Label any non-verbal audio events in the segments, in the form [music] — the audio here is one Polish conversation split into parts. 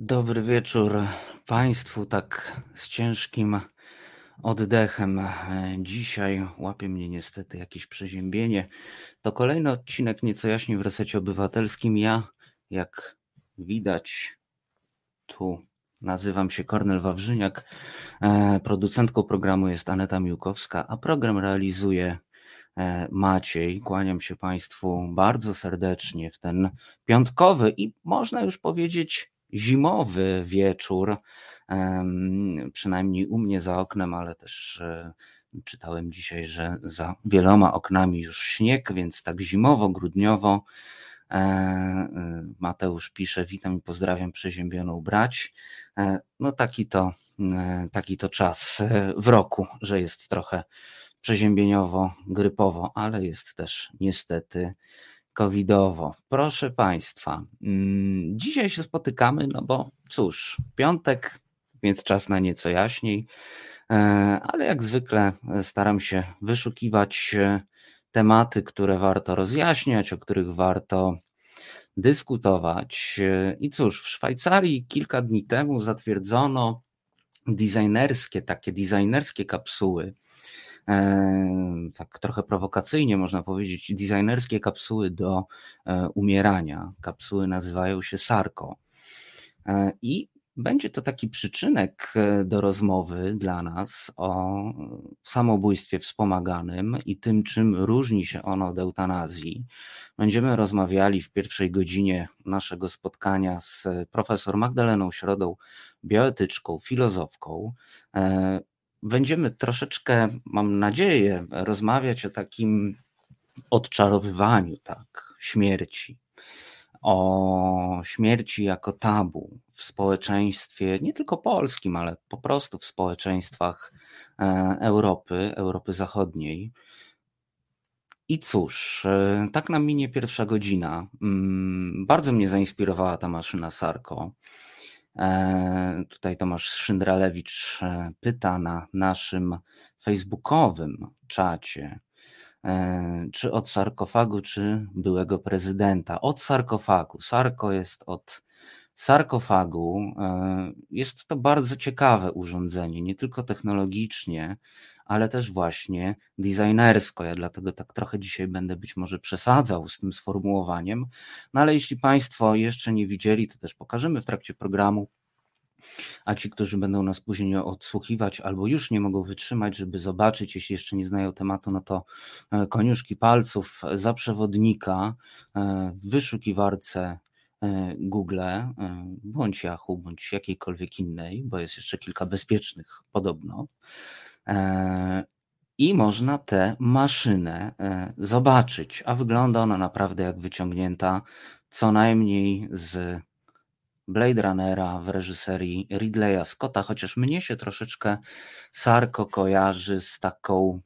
Dobry wieczór Państwu, tak z ciężkim oddechem. Dzisiaj łapie mnie niestety jakieś przeziębienie. To kolejny odcinek Nieco jaśniej w Resecie Obywatelskim. Ja, jak widać, tu nazywam się Kornel Wawrzyniak. E, producentką programu jest Aneta Miłkowska, a program realizuje e, Maciej. Kłaniam się Państwu bardzo serdecznie w ten piątkowy i można już powiedzieć zimowy wieczór, przynajmniej u mnie za oknem, ale też e, czytałem dzisiaj, że za wieloma oknami już śnieg, więc tak zimowo, grudniowo. E, e, Mateusz pisze: Witam i pozdrawiam przeziębioną brać. No taki to, taki to czas w roku, że jest trochę przeziębieniowo, grypowo, ale jest też niestety covidowo. Proszę Państwa, mm, dzisiaj się spotykamy, no bo cóż, piątek, więc czas na nieco jaśniej, e, ale jak zwykle staram się wyszukiwać e, tematy, które warto rozjaśniać, o których warto dyskutować. E, I cóż, w Szwajcarii kilka dni temu zatwierdzono designerskie, takie designerskie kapsuły tak trochę prowokacyjnie można powiedzieć, designerskie kapsuły do e, umierania. Kapsuły nazywają się Sarko. E, I będzie to taki przyczynek e, do rozmowy dla nas o samobójstwie wspomaganym i tym, czym różni się ono od eutanazji. Będziemy rozmawiali w pierwszej godzinie naszego spotkania z profesor Magdaleną Środą, bioetyczką, filozofką. Będziemy troszeczkę, mam nadzieję, rozmawiać o takim odczarowywaniu tak, śmierci, o śmierci jako tabu w społeczeństwie, nie tylko polskim, ale po prostu w społeczeństwach e, Europy, Europy Zachodniej. I cóż, e, tak nam minie pierwsza godzina. Mm, bardzo mnie zainspirowała ta maszyna Sarko. E, tutaj Tomasz Szyndralewicz e, pyta na naszym facebookowym czacie, e, czy od sarkofagu, czy byłego prezydenta. Od sarkofagu. Sarko jest od sarkofagu. Jest to bardzo ciekawe urządzenie, nie tylko technologicznie, ale też właśnie designersko. Ja dlatego tak trochę dzisiaj będę być może przesadzał z tym sformułowaniem. No ale jeśli Państwo jeszcze nie widzieli, to też pokażemy w trakcie programu. A ci, którzy będą nas później odsłuchiwać albo już nie mogą wytrzymać, żeby zobaczyć, jeśli jeszcze nie znają tematu, no to e, koniuszki palców za przewodnika e, w wyszukiwarce e, Google, bądź Yahoo, bądź jakiejkolwiek innej, bo jest jeszcze kilka bezpiecznych podobno. I można tę maszynę zobaczyć, a wygląda ona naprawdę jak wyciągnięta co najmniej z Blade Runnera w reżyserii Ridleya Scotta, chociaż mnie się troszeczkę Sarko kojarzy z taką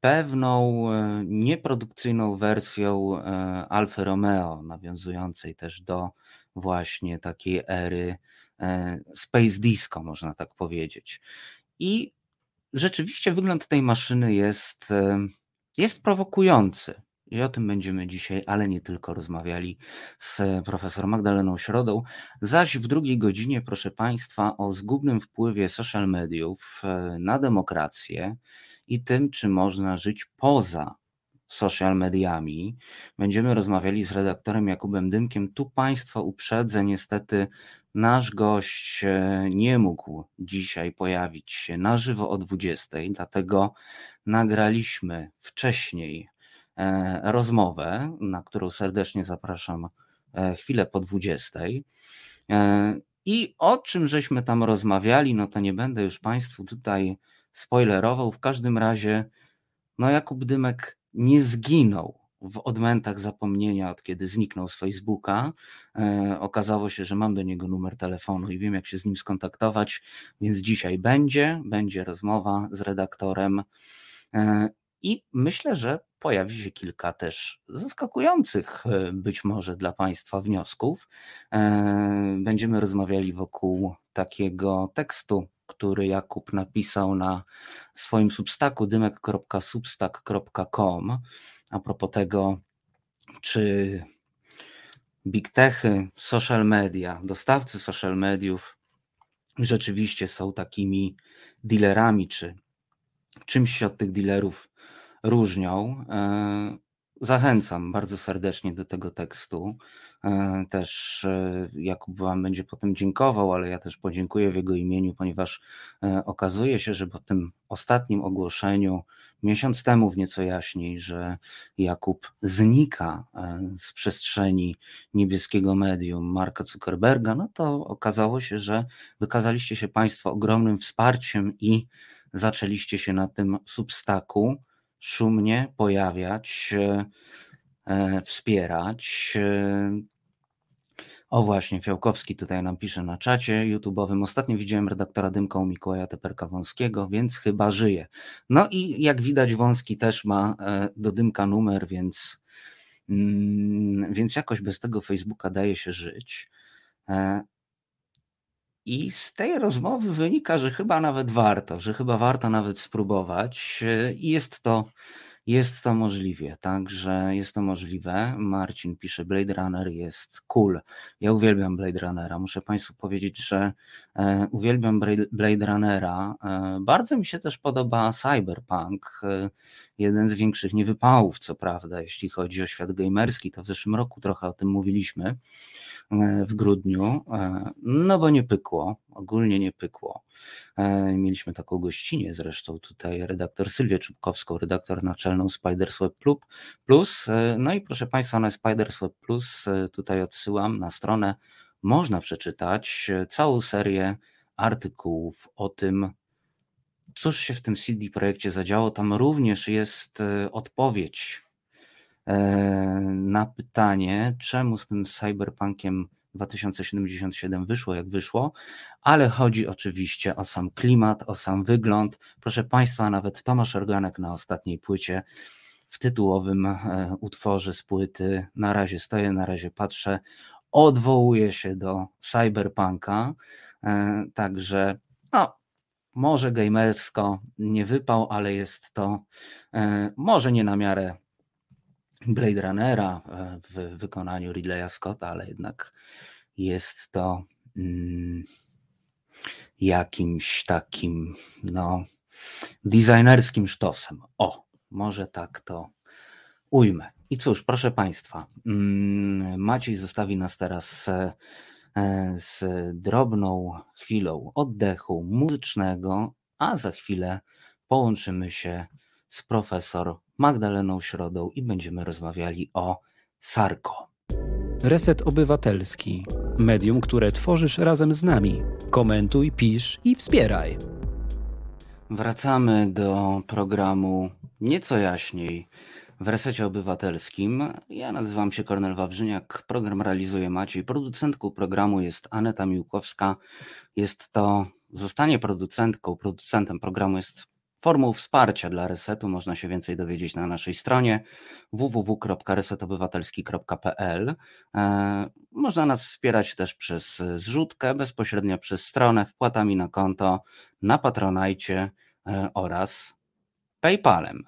pewną nieprodukcyjną wersją Alfa Romeo, nawiązującej też do właśnie takiej ery E, space Disco, można tak powiedzieć. I rzeczywiście wygląd tej maszyny jest, e, jest prowokujący. I o tym będziemy dzisiaj, ale nie tylko rozmawiali z profesor Magdaleną Środą. Zaś w drugiej godzinie, proszę Państwa, o zgubnym wpływie social mediów e, na demokrację i tym, czy można żyć poza social mediami. Będziemy rozmawiali z redaktorem Jakubem Dymkiem. Tu Państwa uprzedzę, niestety nasz gość e, nie mógł dzisiaj pojawić się na żywo o 20, dlatego nagraliśmy wcześniej e, rozmowę, na którą serdecznie zapraszam e, chwilę po 20. I o czym żeśmy tam rozmawiali, no to nie będę już Państwu tutaj spoilerował. W każdym razie, no Jakub Dymek nie zginął w odmętach zapomnienia, od kiedy zniknął z Facebooka. E, okazało się, że mam do niego numer telefonu i wiem, jak się z nim skontaktować, więc dzisiaj będzie, będzie rozmowa z redaktorem. E, I myślę, że pojawi się kilka też zaskakujących e, być może dla Państwa wniosków. Będziemy rozmawiali wokół takiego tekstu który Jakub napisał na swoim substaku dymek.substack.com a propos tego, czy big techy, social media, dostawcy social mediów rzeczywiście są takimi dealerami, czy czymś się od tych dealerów różnią. E, zachęcam bardzo serdecznie do tego tekstu. E, też e, Jakub Wam będzie potem dziękował, ale ja też podziękuję w jego imieniu, ponieważ okazuje się, że po tym ostatnim ogłoszeniu, miesiąc temu w nieco jaśniej, że Jakub znika z przestrzeni niebieskiego medium Marka Zuckerberga, no to okazało się, że wykazaliście się Państwo ogromnym wsparciem i zaczęliście się na tym substaku szumnie pojawiać, e, wspierać. E, o właśnie, Fiałkowski tutaj nam pisze na czacie YouTube'owym. Ostatnio widziałem redaktora Dymka u Mikołaja Teperka Wąskiego, więc chyba żyje. No i jak widać Wąski też ma e, do Dymka numer, więc, mm, więc jakoś bez tego Facebooka daje się żyć. I z tej rozmowy wynika, że chyba nawet warto, że chyba warto nawet spróbować. I jest to, jest to możliwe, także jest to możliwe. Marcin pisze, Blade Runner jest cool. Ja uwielbiam Blade Runnera. Muszę Państwu powiedzieć, że e, uwielbiam Blade Runnera. E, bardzo mi się też podoba Cyberpunk. E, jeden z większych niewypałów, co prawda, jeśli chodzi o świat gamerski. To w zeszłym roku trochę o tym mówiliśmy. E, w grudniu, e, no bo nie pykło, ogólnie nie pykło. E, mieliśmy taką gościnę zresztą tutaj, redaktor Sylwię Czubkowską, redaktor naczelną Spiders Web Plus. No i proszę Państwa, na Spiders Web Plus tutaj odsyłam na stronę, można przeczytać całą serię artykułów o tym, cóż się w tym CD projekcie zadziało. Tam również jest odpowiedź na pytanie, czemu z tym cyberpunkiem 2077 wyszło jak wyszło, ale chodzi oczywiście o sam klimat, o sam wygląd. Proszę Państwa, nawet Tomasz Organek na ostatniej płycie w tytułowym e, utworze z płyty Na razie stoję, na razie patrzę, odwołuje się do cyberpunka, e, także no, może gamersko nie wypał, ale jest to może nie na miarę Blade Runnera e, w wykonaniu Ridleya Scotta, ale jednak jest to mm, jakimś takim no, designerskim sztosem. O, może tak to ujmę. I cóż, proszę Państwa, mm, Maciej zostawi nas teraz e, z drobną chwilą oddechu muzycznego, a za chwilę połączymy się z profesor Magdaleną Środą i będziemy rozmawiali o Sarko. Reset Obywatelski. Medium, które tworzysz razem z nami. Komentuj, pisz i wspieraj. Wracamy do programu nieco jaśniej w Resecie Obywatelskim. Ja nazywam się Kornel Wawrzyniak, program realizuje Maciej. Producentką programu jest Aneta Miłkowska. Jest to, zostanie producentką, producentem programu jest Formą wsparcia dla resetu można się więcej dowiedzieć na naszej stronie www.resetobywatelski.pl. E, można nas wspierać też przez zrzutkę, bezpośrednio przez stronę, wpłatami na konto, na Patronajcie e, oraz PayPalem.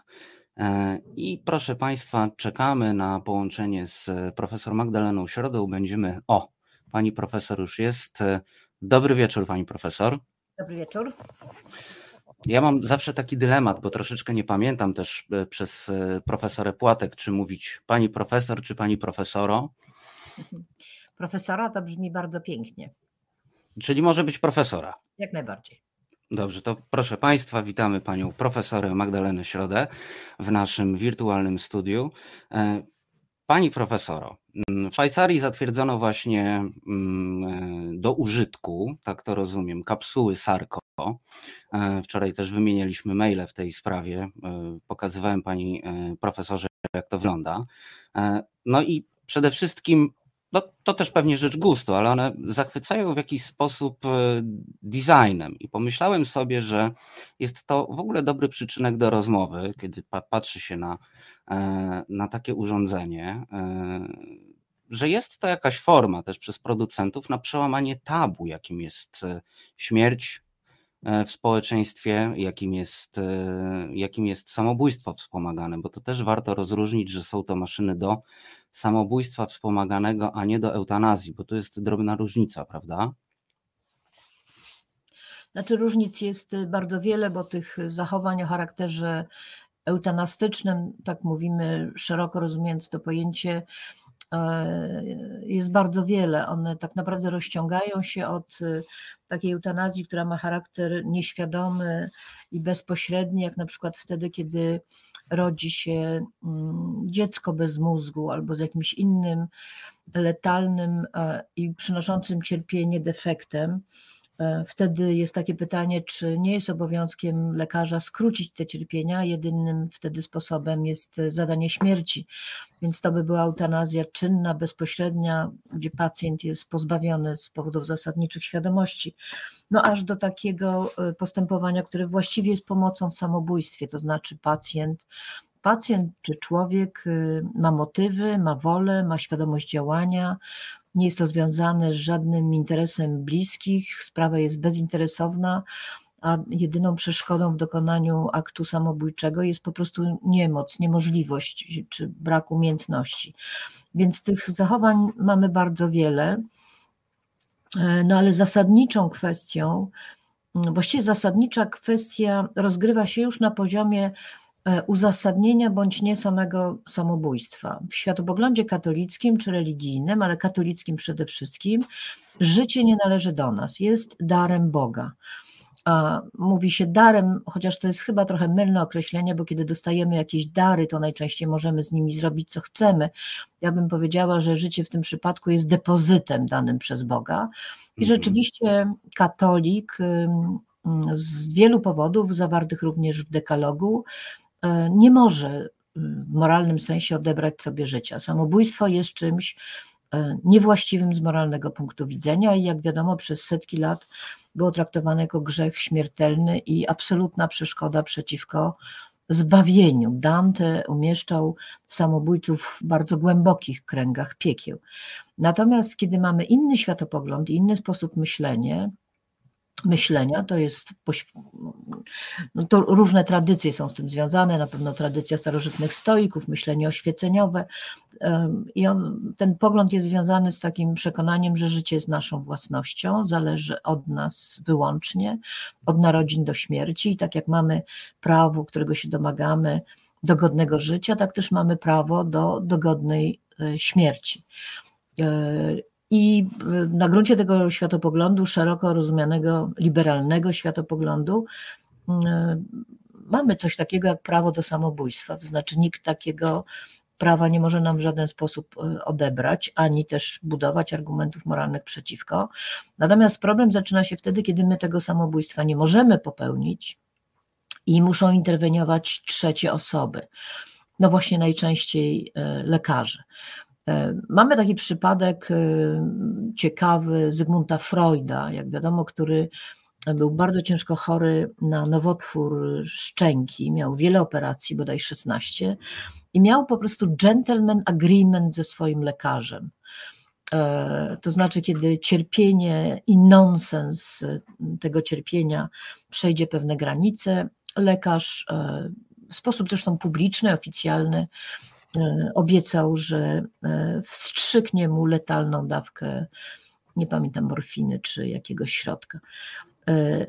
E, I proszę Państwa, czekamy na połączenie z profesor Magdaleną Środą. Będziemy. O, pani profesor już jest. Dobry wieczór, pani profesor. Dobry wieczór. Ja mam zawsze taki dylemat, bo troszeczkę nie pamiętam też e, przez e, profesorę Płatek, czy mówić pani profesor, czy pani profesoro. Profesora to brzmi bardzo pięknie. Czyli może być profesora. Jak najbardziej. Dobrze, to proszę Państwa, witamy Panią profesorę Magdalenę Środę w naszym wirtualnym studiu. E, pani profesoro, mm, w Szwajcarii zatwierdzono właśnie mm, do użytku, tak to rozumiem, kapsuły Sarko. E, wczoraj też wymienialiśmy maile w tej sprawie. E, pokazywałem pani e, profesorze, jak to wygląda. No i przede wszystkim, no to też pewnie rzecz gustu, ale one zachwycają w jakiś sposób designem. I pomyślałem sobie, że jest to w ogóle dobry przyczynek do rozmowy, kiedy patrzy się na, na takie urządzenie że jest to jakaś forma też przez producentów na przełamanie tabu, jakim jest śmierć, w społeczeństwie, jakim jest, jakim jest samobójstwo wspomagane, bo to też warto rozróżnić, że są to maszyny do samobójstwa wspomaganego, a nie do eutanazji, bo to jest drobna różnica, prawda? Znaczy różnic jest y, bardzo wiele, bo tych zachowań o charakterze eutanastycznym, tak mówimy szeroko rozumiejąc to pojęcie, e, jest bardzo wiele. One tak naprawdę rozciągają się od y, takiej eutanazji, która ma charakter nieświadomy i bezpośredni, jak na przykład wtedy, kiedy rodzi się mm, dziecko bez mózgu albo z jakimś innym letalnym e, i przynoszącym cierpienie defektem E, wtedy jest takie pytanie, czy nie jest obowiązkiem lekarza skrócić te cierpienia. Jedynym wtedy sposobem jest zadanie śmierci. Więc to by była eutanazja czynna, bezpośrednia, gdzie pacjent jest pozbawiony z powodów zasadniczych świadomości. No aż do takiego e, postępowania, które właściwie jest pomocą w samobójstwie, to znaczy pacjent pacjent czy człowiek e, ma motywy, ma wolę, ma świadomość działania, nie jest to związane z żadnym interesem bliskich, sprawa jest bezinteresowna, a jedyną przeszkodą w dokonaniu aktu samobójczego jest po prostu niemoc, niemożliwość czy brak umiejętności. Więc tych zachowań mamy bardzo wiele, e, no ale zasadniczą kwestią, właściwie zasadnicza kwestia rozgrywa się już na poziomie uzasadnienia bądź nie samego samobójstwa. W światopoglądzie katolickim czy religijnym, ale katolickim przede wszystkim, życie nie należy do nas, jest darem Boga. A mówi się darem, chociaż to jest chyba trochę mylne określenie, bo kiedy dostajemy jakieś dary, to najczęściej możemy z nimi zrobić co chcemy. Ja bym powiedziała, że życie w tym przypadku jest depozytem danym przez Boga. I mhm. rzeczywiście katolik z wielu powodów, zawartych również w dekalogu, E, nie może w moralnym sensie odebrać sobie życia. Samobójstwo jest czymś e, niewłaściwym z moralnego punktu widzenia i jak wiadomo przez setki lat było traktowane jako grzech śmiertelny i absolutna przeszkoda przeciwko zbawieniu. Dante umieszczał samobójców w bardzo głębokich kręgach piekieł. Natomiast kiedy mamy inny światopogląd inny sposób myślenia, myślenia, to jest, no to różne tradycje są z tym związane, na pewno tradycja starożytnych stoików, myślenie oświeceniowe i on, ten pogląd jest związany z takim przekonaniem, że życie jest naszą własnością, zależy od nas wyłącznie, od narodzin do śmierci i tak jak mamy prawo, którego się domagamy, do godnego życia, tak też mamy prawo do dogodnej e, śmierci. I na gruncie tego światopoglądu, szeroko rozumianego liberalnego światopoglądu, mm, mamy coś takiego jak prawo do samobójstwa. To znaczy, nikt takiego prawa nie może nam w żaden sposób e, odebrać, ani też budować argumentów moralnych przeciwko. Natomiast problem zaczyna się wtedy, kiedy my tego samobójstwa nie możemy popełnić i muszą interweniować trzecie osoby. No właśnie najczęściej lekarze. E, mamy taki przypadek e, ciekawy Zygmunta Freuda, jak wiadomo, który był bardzo ciężko chory na nowotwór szczęki, miał wiele operacji, bodaj 16, i miał po prostu gentleman agreement ze swoim lekarzem. E, to znaczy, kiedy cierpienie i nonsens tego cierpienia przejdzie pewne granice, lekarz w sposób zresztą publiczny, oficjalny obiecał, że e, wstrzyknie mu letalną dawkę, nie pamiętam, morfiny czy jakiegoś środka. E,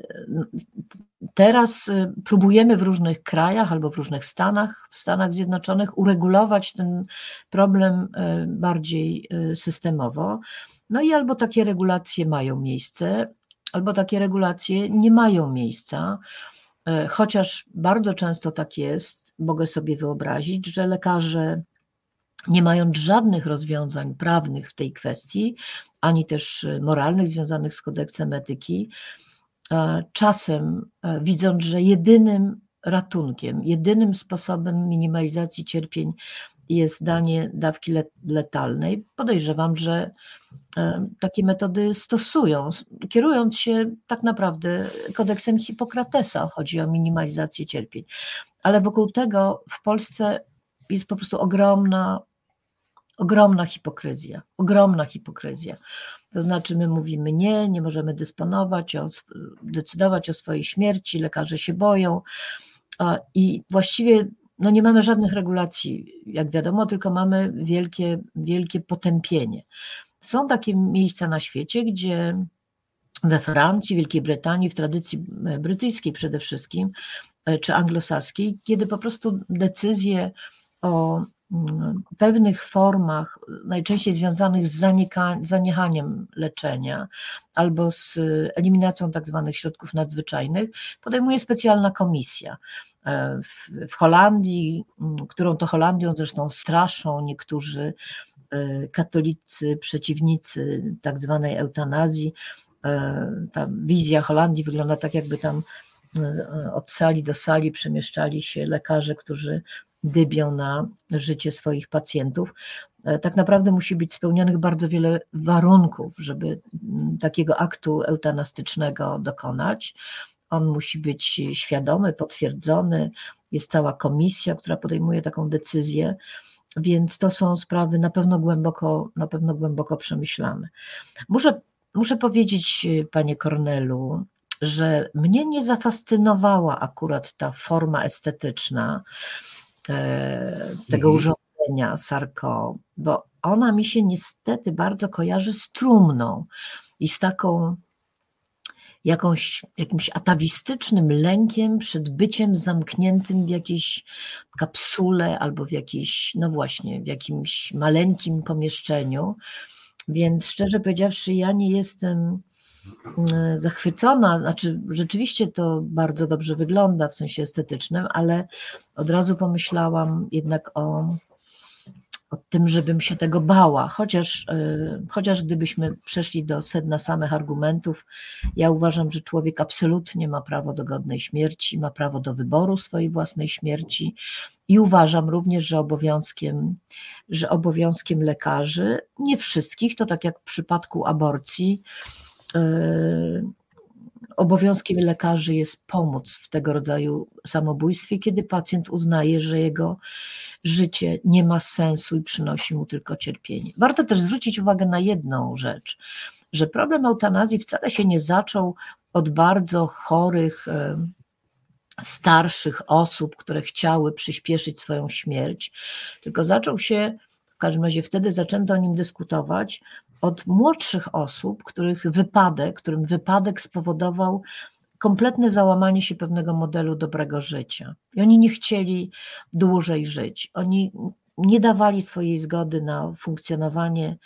teraz próbujemy w różnych krajach albo w różnych stanach, w Stanach Zjednoczonych, uregulować ten problem bardziej systemowo. No i albo takie regulacje mają miejsce, albo takie regulacje nie mają miejsca, chociaż bardzo często tak jest, mogę sobie wyobrazić, że lekarze, nie mając żadnych rozwiązań prawnych w tej kwestii, ani też moralnych związanych z kodeksem etyki, e, czasem e, widząc, że jedynym ratunkiem, jedynym sposobem minimalizacji cierpień jest danie dawki letalnej, podejrzewam, że e, takie metody stosują, kierując się tak naprawdę kodeksem Hipokratesa, chodzi o minimalizację cierpień ale wokół tego w Polsce jest po prostu ogromna, ogromna hipokryzja, ogromna hipokryzja. To znaczy, my mówimy nie, nie możemy dysponować, o, decydować o swojej śmierci, lekarze się boją. I właściwie no nie mamy żadnych regulacji, jak wiadomo, tylko mamy wielkie, wielkie potępienie. Są takie miejsca na świecie, gdzie we Francji, Wielkiej Brytanii, w tradycji brytyjskiej przede wszystkim, e, czy anglosaskiej, kiedy po prostu decyzje o mm, pewnych formach, najczęściej związanych z zaniechaniem leczenia albo z eliminacją tak zwanych środków nadzwyczajnych, podejmuje specjalna komisja. E, w, w Holandii, którą to Holandią zresztą straszą niektórzy katolicy, przeciwnicy tak zwanej eutanazji, E, ta wizja Holandii wygląda tak, jakby tam e, od sali do sali przemieszczali się lekarze, którzy dybią na życie swoich pacjentów. E, tak naprawdę musi być spełnionych bardzo wiele warunków, żeby takiego aktu eutanastycznego dokonać. On musi być świadomy, potwierdzony, jest cała komisja, która podejmuje taką decyzję, więc to są sprawy na pewno głęboko, na pewno głęboko przemyślane. Muszę muszę powiedzieć, y, panie Kornelu, że mnie nie zafascynowała akurat ta forma estetyczna e, tego mhm. urządzenia Sarko, bo ona mi się niestety bardzo kojarzy z trumną i z taką jakąś, jakimś atawistycznym lękiem przed byciem zamkniętym w jakiejś kapsule albo w jakiejś, no właśnie, w jakimś maleńkim pomieszczeniu. Więc szczerze powiedziawszy, ja nie jestem mm, zachwycona, znaczy rzeczywiście to bardzo dobrze wygląda w sensie estetycznym, ale od razu pomyślałam jednak o, o tym, żebym się tego bała, chociaż, y, chociaż gdybyśmy przeszli do sedna samych argumentów, ja uważam, że człowiek absolutnie ma prawo do godnej śmierci, ma prawo do wyboru swojej własnej śmierci i uważam również, że obowiązkiem, że obowiązkiem lekarzy, nie wszystkich, to tak jak w przypadku aborcji, yy, obowiązkiem lekarzy jest pomóc w tego rodzaju samobójstwie, kiedy pacjent uznaje, że jego życie nie ma sensu i przynosi mu tylko cierpienie. Warto też zwrócić uwagę na jedną rzecz, że problem eutanazji wcale się nie zaczął od bardzo chorych, starszych osób, które chciały przyspieszyć swoją śmierć, tylko zaczął się, w każdym razie wtedy zaczęto o nim dyskutować, od młodszych osób, których wypadek, którym wypadek spowodował kompletne załamanie się pewnego modelu dobrego życia. I oni nie chcieli dłużej żyć. Oni nie dawali swojej zgody na funkcjonowanie,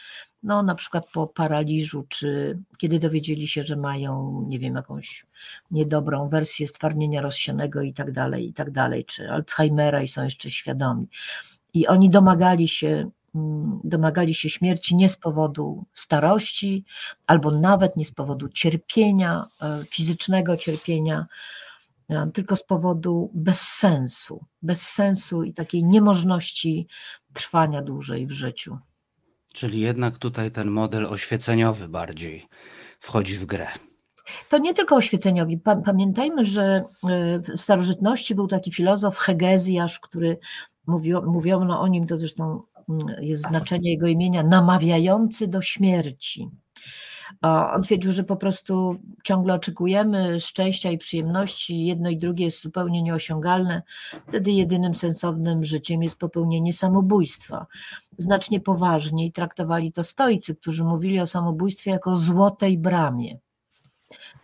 no na przykład po paraliżu, czy kiedy dowiedzieli się, że mają, nie wiem, jakąś niedobrą wersję stwardnienia rozsianego i tak dalej, i tak dalej, czy Alzheimera i są jeszcze świadomi. I oni domagali się domagali się śmierci nie z powodu starości, albo nawet nie z powodu cierpienia, e, fizycznego cierpienia, e, tylko z powodu bezsensu, bezsensu i takiej niemożności trwania dłużej w życiu. Czyli jednak tutaj ten model oświeceniowy bardziej wchodzi w grę. To nie tylko oświeceniowi. Pamiętajmy, że e, w starożytności był taki filozof Hegezjasz, który mówio, mówiono o nim, to zresztą jest znaczenie jego imienia, namawiający do śmierci. On twierdził, że po prostu ciągle oczekujemy szczęścia i przyjemności, jedno i drugie jest zupełnie nieosiągalne. Wtedy jedynym sensownym życiem jest popełnienie samobójstwa. Znacznie poważniej traktowali to stoicy, którzy mówili o samobójstwie jako złotej bramie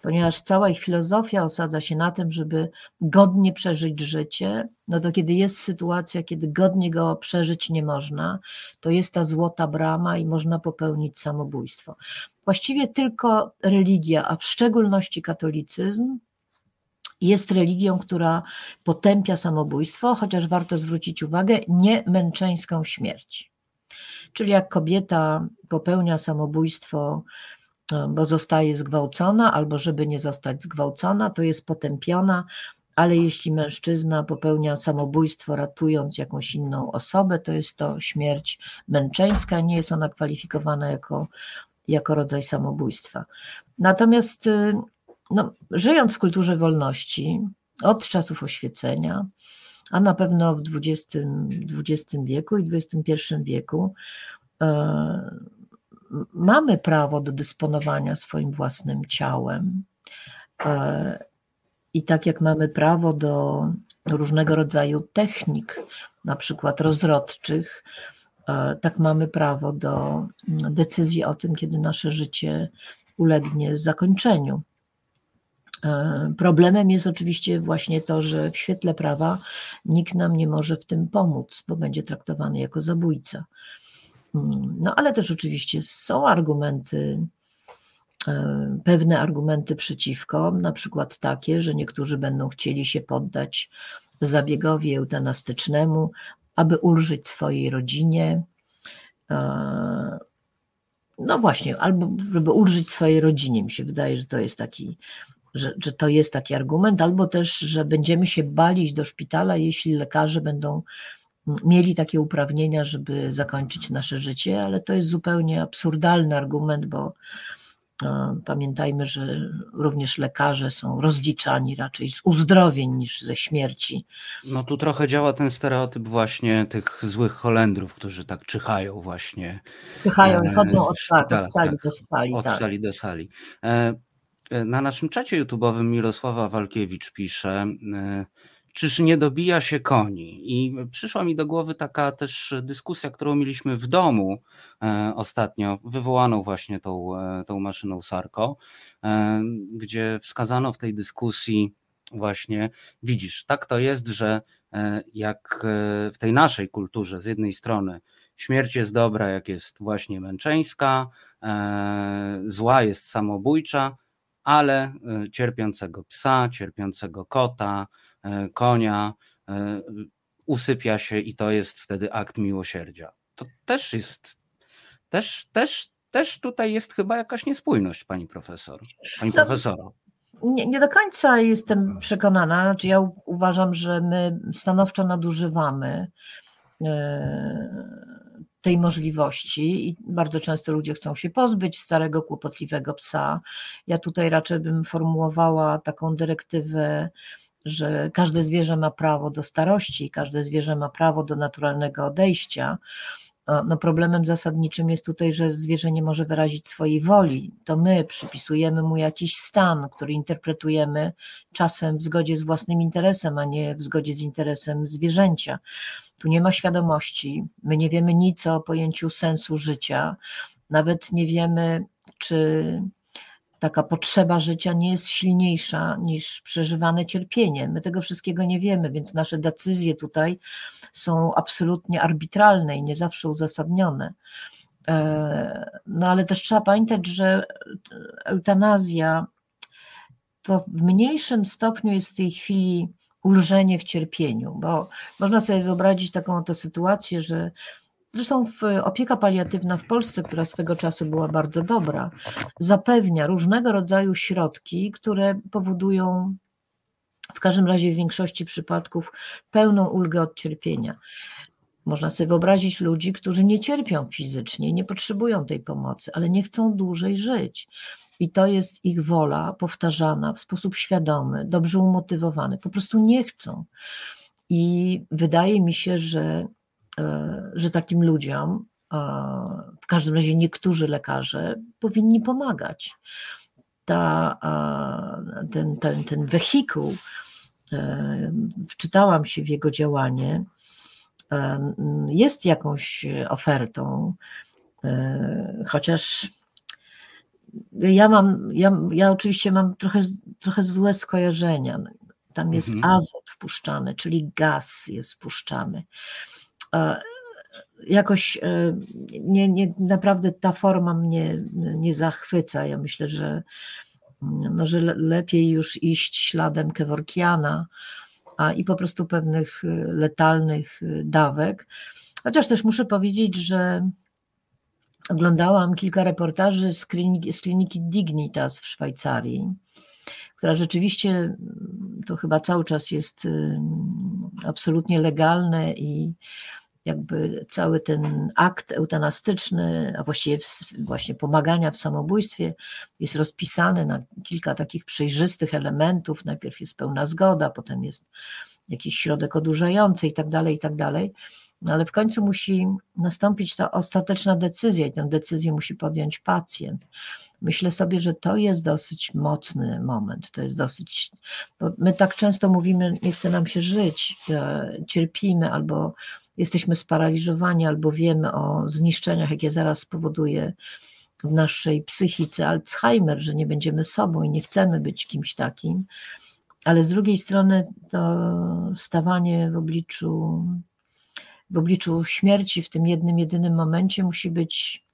ponieważ cała ich filozofia osadza się na tym, żeby godnie przeżyć życie, no to kiedy jest sytuacja, kiedy godnie go przeżyć nie można, to jest ta złota brama i można popełnić samobójstwo. Właściwie tylko religia, a w szczególności katolicyzm, jest religią, która potępia samobójstwo, chociaż warto zwrócić uwagę, nie męczeńską śmierć. Czyli jak kobieta popełnia samobójstwo, bo zostaje zgwałcona, albo żeby nie zostać zgwałcona, to jest potępiona, ale jeśli mężczyzna popełnia samobójstwo, ratując jakąś inną osobę, to jest to śmierć męczeńska, nie jest ona kwalifikowana jako, jako rodzaj samobójstwa. Natomiast y, no, żyjąc w kulturze wolności od czasów oświecenia, a na pewno w XX, XX wieku i XXI wieku, mamy prawo do dysponowania swoim własnym ciałem. I tak jak mamy prawo do różnego rodzaju technik, na przykład rozrodczych, tak mamy prawo do decyzji o tym, kiedy nasze życie ulegnie zakończeniu. Problemem jest oczywiście właśnie to, że w świetle prawa nikt nam nie może w tym pomóc, bo będzie traktowany jako zabójca. No ale też oczywiście są argumenty, pewne argumenty przeciwko, na przykład takie, że niektórzy będą chcieli się poddać zabiegowi eutanastycznemu, aby ulżyć swojej rodzinie. No właśnie, albo żeby ulżyć swojej rodzinie. Mi się wydaje, że to jest taki, że, że to jest taki argument, albo też, że będziemy się balić do szpitala, jeśli lekarze będą mieli takie uprawnienia, żeby zakończyć nasze życie, ale to jest zupełnie absurdalny argument, bo Pamiętajmy, że również lekarze są rozliczani raczej z uzdrowień niż ze śmierci. No tu trochę działa ten stereotyp właśnie tych złych Holendrów, którzy tak czyhają właśnie. Czyhają i chodzą od, tak, od sali tak, do sali. Od tak. sali do sali. E, e, na naszym czacie YouTube'owym Mirosława Walkiewicz pisze, e, czyż nie dobija się koni? I przyszła mi do głowy taka też dyskusja, którą mieliśmy w domu e, ostatnio, wywołaną właśnie tą, e, tą maszyną Sarko, e, gdzie wskazano w tej dyskusji właśnie, widzisz, tak to jest, że jak w tej naszej kulturze z jednej strony śmierć jest dobra, jak jest właśnie męczeńska, zła jest samobójcza, ale cierpiącego psa, cierpiącego kota, konia, e, usypia się i to jest wtedy akt miłosierdzia. To też jest, też, też, też tutaj jest chyba jakaś niespójność, pani profesor, pani no, profesora. Nie, nie do końca jestem przekonana, znaczy ja uważam, że my stanowczo nadużywamy e, tej możliwości i bardzo często ludzie chcą się pozbyć starego, kłopotliwego psa. Ja tutaj raczej bym formułowała taką dyrektywę że każde zwierzę ma prawo do starości, każde zwierzę ma prawo do naturalnego odejścia. No problemem zasadniczym jest tutaj, że zwierzę nie może wyrazić swojej woli. To my przypisujemy mu jakiś stan, który interpretujemy czasem w zgodzie z własnym interesem, a nie w zgodzie z interesem zwierzęcia. Tu nie ma świadomości, my nie wiemy nic o pojęciu sensu życia, nawet nie wiemy, czy taka potrzeba życia nie jest silniejsza niż przeżywane cierpienie. My tego wszystkiego nie wiemy, więc nasze decyzje tutaj są absolutnie arbitralne i nie zawsze uzasadnione. E, no ale też trzeba pamiętać, że eutanazja to w mniejszym stopniu jest w tej chwili ulżenie w cierpieniu, bo można sobie wyobrazić taką oto sytuację, że Zresztą opieka paliatywna w Polsce, która swego czasu była bardzo dobra, zapewnia różnego rodzaju środki, które powodują w każdym razie w większości przypadków pełną ulgę od cierpienia. Można sobie wyobrazić ludzi, którzy nie cierpią fizycznie, nie potrzebują tej pomocy, ale nie chcą dłużej żyć. I to jest ich wola powtarzana w sposób świadomy, dobrze umotywowany. Po prostu nie chcą. I wydaje mi się, że że takim ludziom, w każdym razie niektórzy lekarze, powinni pomagać. Ta, ten, ten, ten wehikuł, e, wczytałam się w jego działanie, e, jest jakąś ofertą, chociaż ja mam, ja, ja oczywiście mam trochę, trochę złe skojarzenia. Tam jest mhm. azot wpuszczany, czyli gaz jest wpuszczany jakoś e, nie, nie, naprawdę ta forma mnie nie zachwyca. Ja myślę, że, no, że lepiej już iść śladem Kevorkiana a, i po prostu pewnych e, letalnych e, dawek. Chociaż też muszę powiedzieć, że oglądałam kilka reportaży z kliniki, z kliniki Dignitas w Szwajcarii, która rzeczywiście to chyba cały czas jest absolutnie legalne i jakby cały ten akt eutanastyczny, a właściwie właśnie pomagania w samobójstwie jest rozpisany na kilka takich przejrzystych elementów. Najpierw jest pełna zgoda, potem jest jakiś środek odurzający i tak dalej, i tak dalej. ale w końcu musi nastąpić ta ostateczna decyzja i tę decyzję musi podjąć pacjent. Myślę sobie, że to jest dosyć mocny moment. To jest dosyć. Bo my tak często mówimy, nie chce nam się żyć, e, cierpimy albo jesteśmy sparaliżowani, albo wiemy o zniszczeniach, jakie zaraz spowoduje w naszej psychice Alzheimer, że nie będziemy sobą i nie chcemy być kimś takim. Ale z drugiej strony to stawanie w obliczu, w obliczu śmierci w tym jednym, jedynym momencie musi być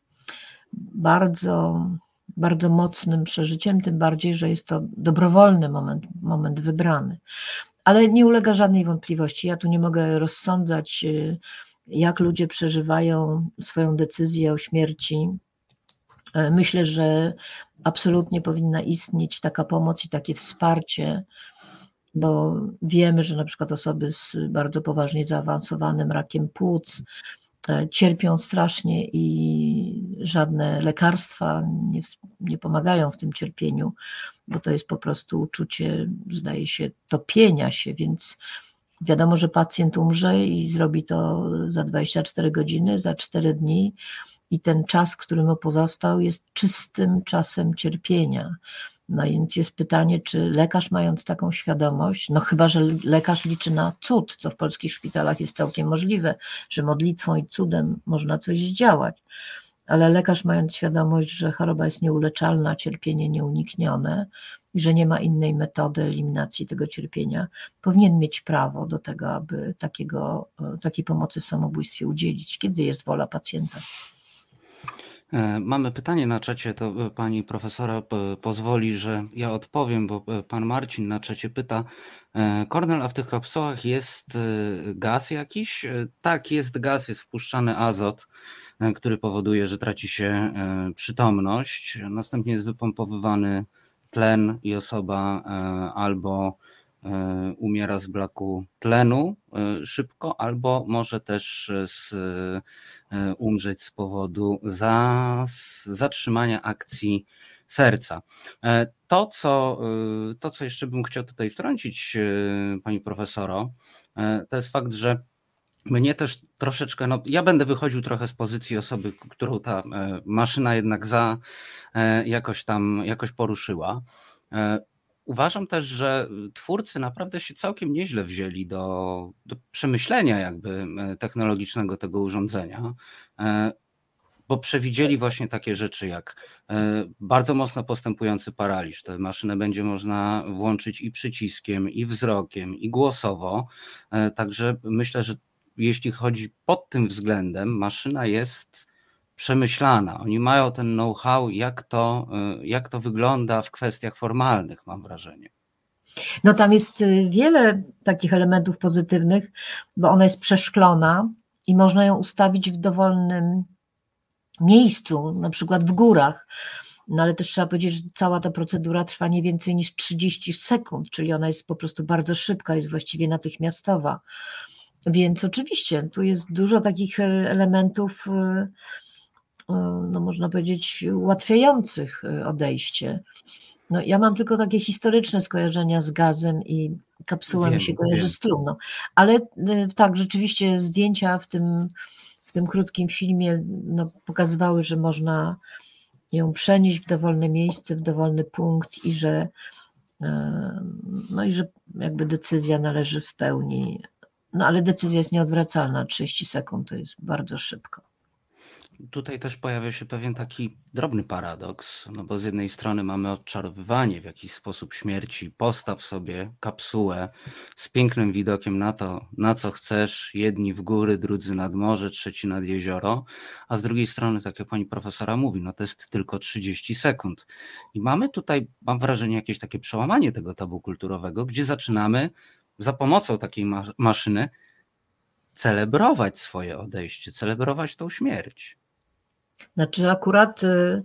bardzo bardzo mocnym przeżyciem, tym bardziej, że jest to dobrowolny moment, moment wybrany. Ale nie ulega żadnej wątpliwości. Ja tu nie mogę rozsądzać, y, jak ludzie przeżywają swoją decyzję o śmierci. E, myślę, że absolutnie powinna istnieć taka pomoc i takie wsparcie, bo wiemy, że na przykład osoby z bardzo poważnie zaawansowanym rakiem płuc, E, cierpią strasznie i żadne lekarstwa nie, nie pomagają w tym cierpieniu, bo to jest po prostu uczucie, zdaje się, topienia się, więc wiadomo, że pacjent umrze i zrobi to za 24 godziny, za 4 dni i ten czas, który mu pozostał, jest czystym czasem cierpienia. No więc jest pytanie, czy lekarz mając taką świadomość, no chyba, że lekarz liczy na cud, co w polskich szpitalach jest całkiem możliwe, że modlitwą i cudem można coś zdziałać, ale lekarz mając świadomość, że choroba jest nieuleczalna, cierpienie nieuniknione i że nie ma innej metody eliminacji tego cierpienia, powinien mieć prawo do tego, aby takiego, takiej pomocy w samobójstwie udzielić, kiedy jest wola pacjenta. E, mamy pytanie na czacie, to e, pani profesora pozwoli, że ja odpowiem, bo e, pan Marcin na czacie pyta, Kornel, a w tych kapsułach jest gaz jakiś? Tak, jest gaz, jest wpuszczany azot, który powoduje, że traci się przytomność. Następnie jest wypompowywany tlen i osoba albo E, umiera z braku tlenu e, szybko, albo może też z, e, umrzeć z powodu za, zatrzymania akcji serca. To co, to, co jeszcze bym chciał tutaj wtrącić, pani profesoro, to jest fakt, że mnie też troszeczkę, no ja będę wychodził trochę z pozycji osoby, którą ta maszyna jednak za jakoś tam jakoś poruszyła. Uważam też, że twórcy naprawdę się całkiem nieźle wzięli do, do przemyślenia jakby e, technologicznego tego urządzenia, e, bo przewidzieli właśnie takie rzeczy jak e, bardzo mocno postępujący paraliż. Tę maszynę będzie można włączyć i przyciskiem, i wzrokiem, i głosowo. Także myślę, że jeśli chodzi pod tym względem, maszyna jest przemyślana. Oni mają ten know-how, jak to, y, jak to wygląda w kwestiach formalnych, mam wrażenie. No tam jest y, wiele takich elementów pozytywnych, bo ona jest przeszklona i można ją ustawić w dowolnym miejscu, na przykład w górach. No ale też trzeba powiedzieć, że cała ta procedura trwa nie więcej niż 30 sekund, czyli ona jest po prostu bardzo szybka, jest właściwie natychmiastowa. Więc oczywiście tu jest dużo takich e, elementów y, no można powiedzieć, ułatwiających odejście. No, ja mam tylko takie historyczne skojarzenia z gazem i kapsułą mi się kojarzy z trumną. Ale tak, rzeczywiście zdjęcia w tym, w tym krótkim filmie no, pokazywały, że można ją przenieść w dowolne miejsce, w dowolny punkt i że no i że jakby decyzja należy w pełni, no ale decyzja jest nieodwracalna, 30 sekund to jest bardzo szybko. Tutaj też pojawia się pewien taki drobny paradoks, no bo z jednej strony mamy odczarowywanie w jakiś sposób śmierci, postaw sobie kapsułę z pięknym widokiem na to, na co chcesz, jedni w góry, drudzy nad morze, trzeci nad jezioro, a z drugiej strony, tak jak pani profesora mówi, no to jest tylko 30 sekund. I mamy tutaj, mam wrażenie, jakieś takie przełamanie tego tabu kulturowego, gdzie zaczynamy za pomocą takiej ma maszyny celebrować swoje odejście, celebrować tą śmierć. Znaczy, akurat y,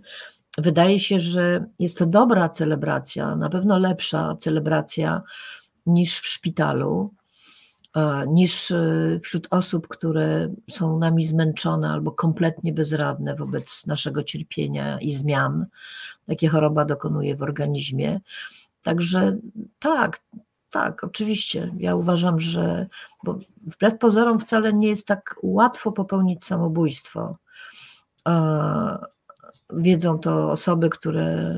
wydaje się, że jest to dobra celebracja, na pewno lepsza celebracja niż w szpitalu, niż y, wśród osób, które są nami zmęczone albo kompletnie bezradne wobec naszego cierpienia i zmian, jakie choroba dokonuje w organizmie. Także tak, tak, oczywiście. Ja uważam, że bo wbrew pozorom wcale nie jest tak łatwo popełnić samobójstwo. Wiedzą to osoby, które,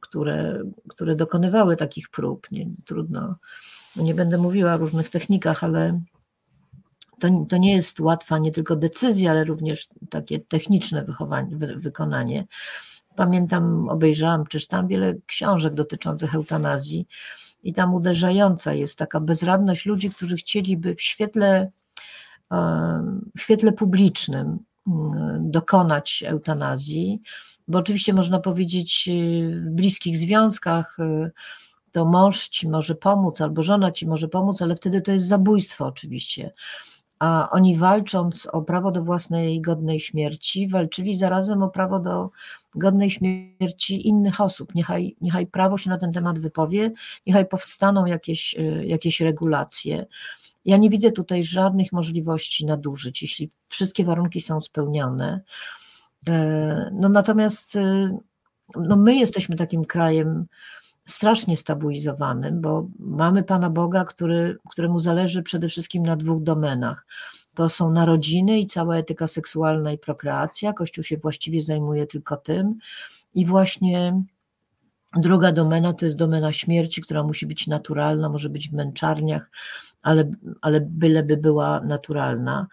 które, które dokonywały takich prób. Nie, trudno, no nie będę mówiła o różnych technikach, ale to, to nie jest łatwa nie tylko decyzja, ale również takie techniczne wy, wykonanie. Pamiętam, obejrzałam, czytałam wiele książek dotyczących eutanazji i tam uderzająca jest taka bezradność ludzi, którzy chcieliby w świetle, w świetle publicznym mm, dokonać eutanazji, bo oczywiście można powiedzieć y, w bliskich związkach y, to mąż ci może pomóc albo żona ci może pomóc, ale wtedy to jest zabójstwo oczywiście a oni walcząc o prawo do własnej godnej śmierci, walczyli zarazem o prawo do godnej śmierci innych osób. Niechaj, niechaj prawo się na ten temat wypowie, niechaj powstaną jakieś, y, jakieś regulacje. Ja nie widzę tutaj żadnych możliwości nadużyć, jeśli wszystkie warunki są spełnione. E, no natomiast y, no my jesteśmy takim krajem, strasznie stabilizowanym, bo mamy Pana Boga, który, któremu zależy przede wszystkim na dwóch domenach. To są narodziny i cała etyka seksualna i prokreacja. Kościół się właściwie zajmuje tylko tym. I właśnie druga domena to jest domena śmierci, która musi być naturalna, może być w męczarniach, ale, ale byleby była naturalna.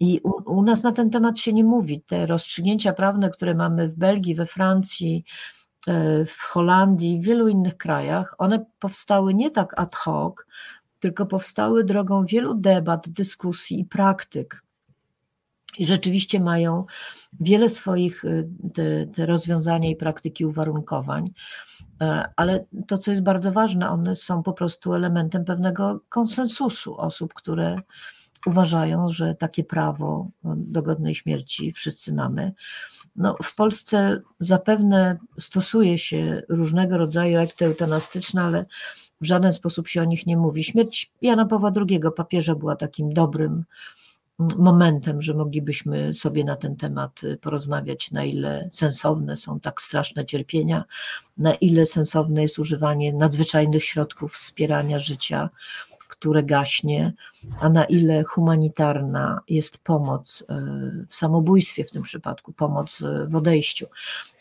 I u, u nas na ten temat się nie mówi. Te rozstrzygnięcia prawne, które mamy w Belgii, we Francji, w Holandii, w wielu innych krajach, one powstały nie tak ad hoc, tylko powstały drogą wielu debat, dyskusji i praktyk. I rzeczywiście mają wiele swoich e, te, te rozwiązania i praktyki uwarunkowań, e, ale to, co jest bardzo ważne, one są po prostu elementem pewnego konsensusu osób, które uważają, że takie prawo do godnej śmierci wszyscy mamy. No, w Polsce zapewne stosuje się różnego rodzaju akty eutanastyczne, ale w żaden sposób się o nich nie mówi. Śmierć Jana Pawła II, papieża, była takim dobrym momentem, że moglibyśmy sobie na ten temat porozmawiać, na ile sensowne są tak straszne cierpienia, na ile sensowne jest używanie nadzwyczajnych środków wspierania życia które gaśnie, a na ile humanitarna jest pomoc e, w samobójstwie w tym przypadku, pomoc e, w odejściu.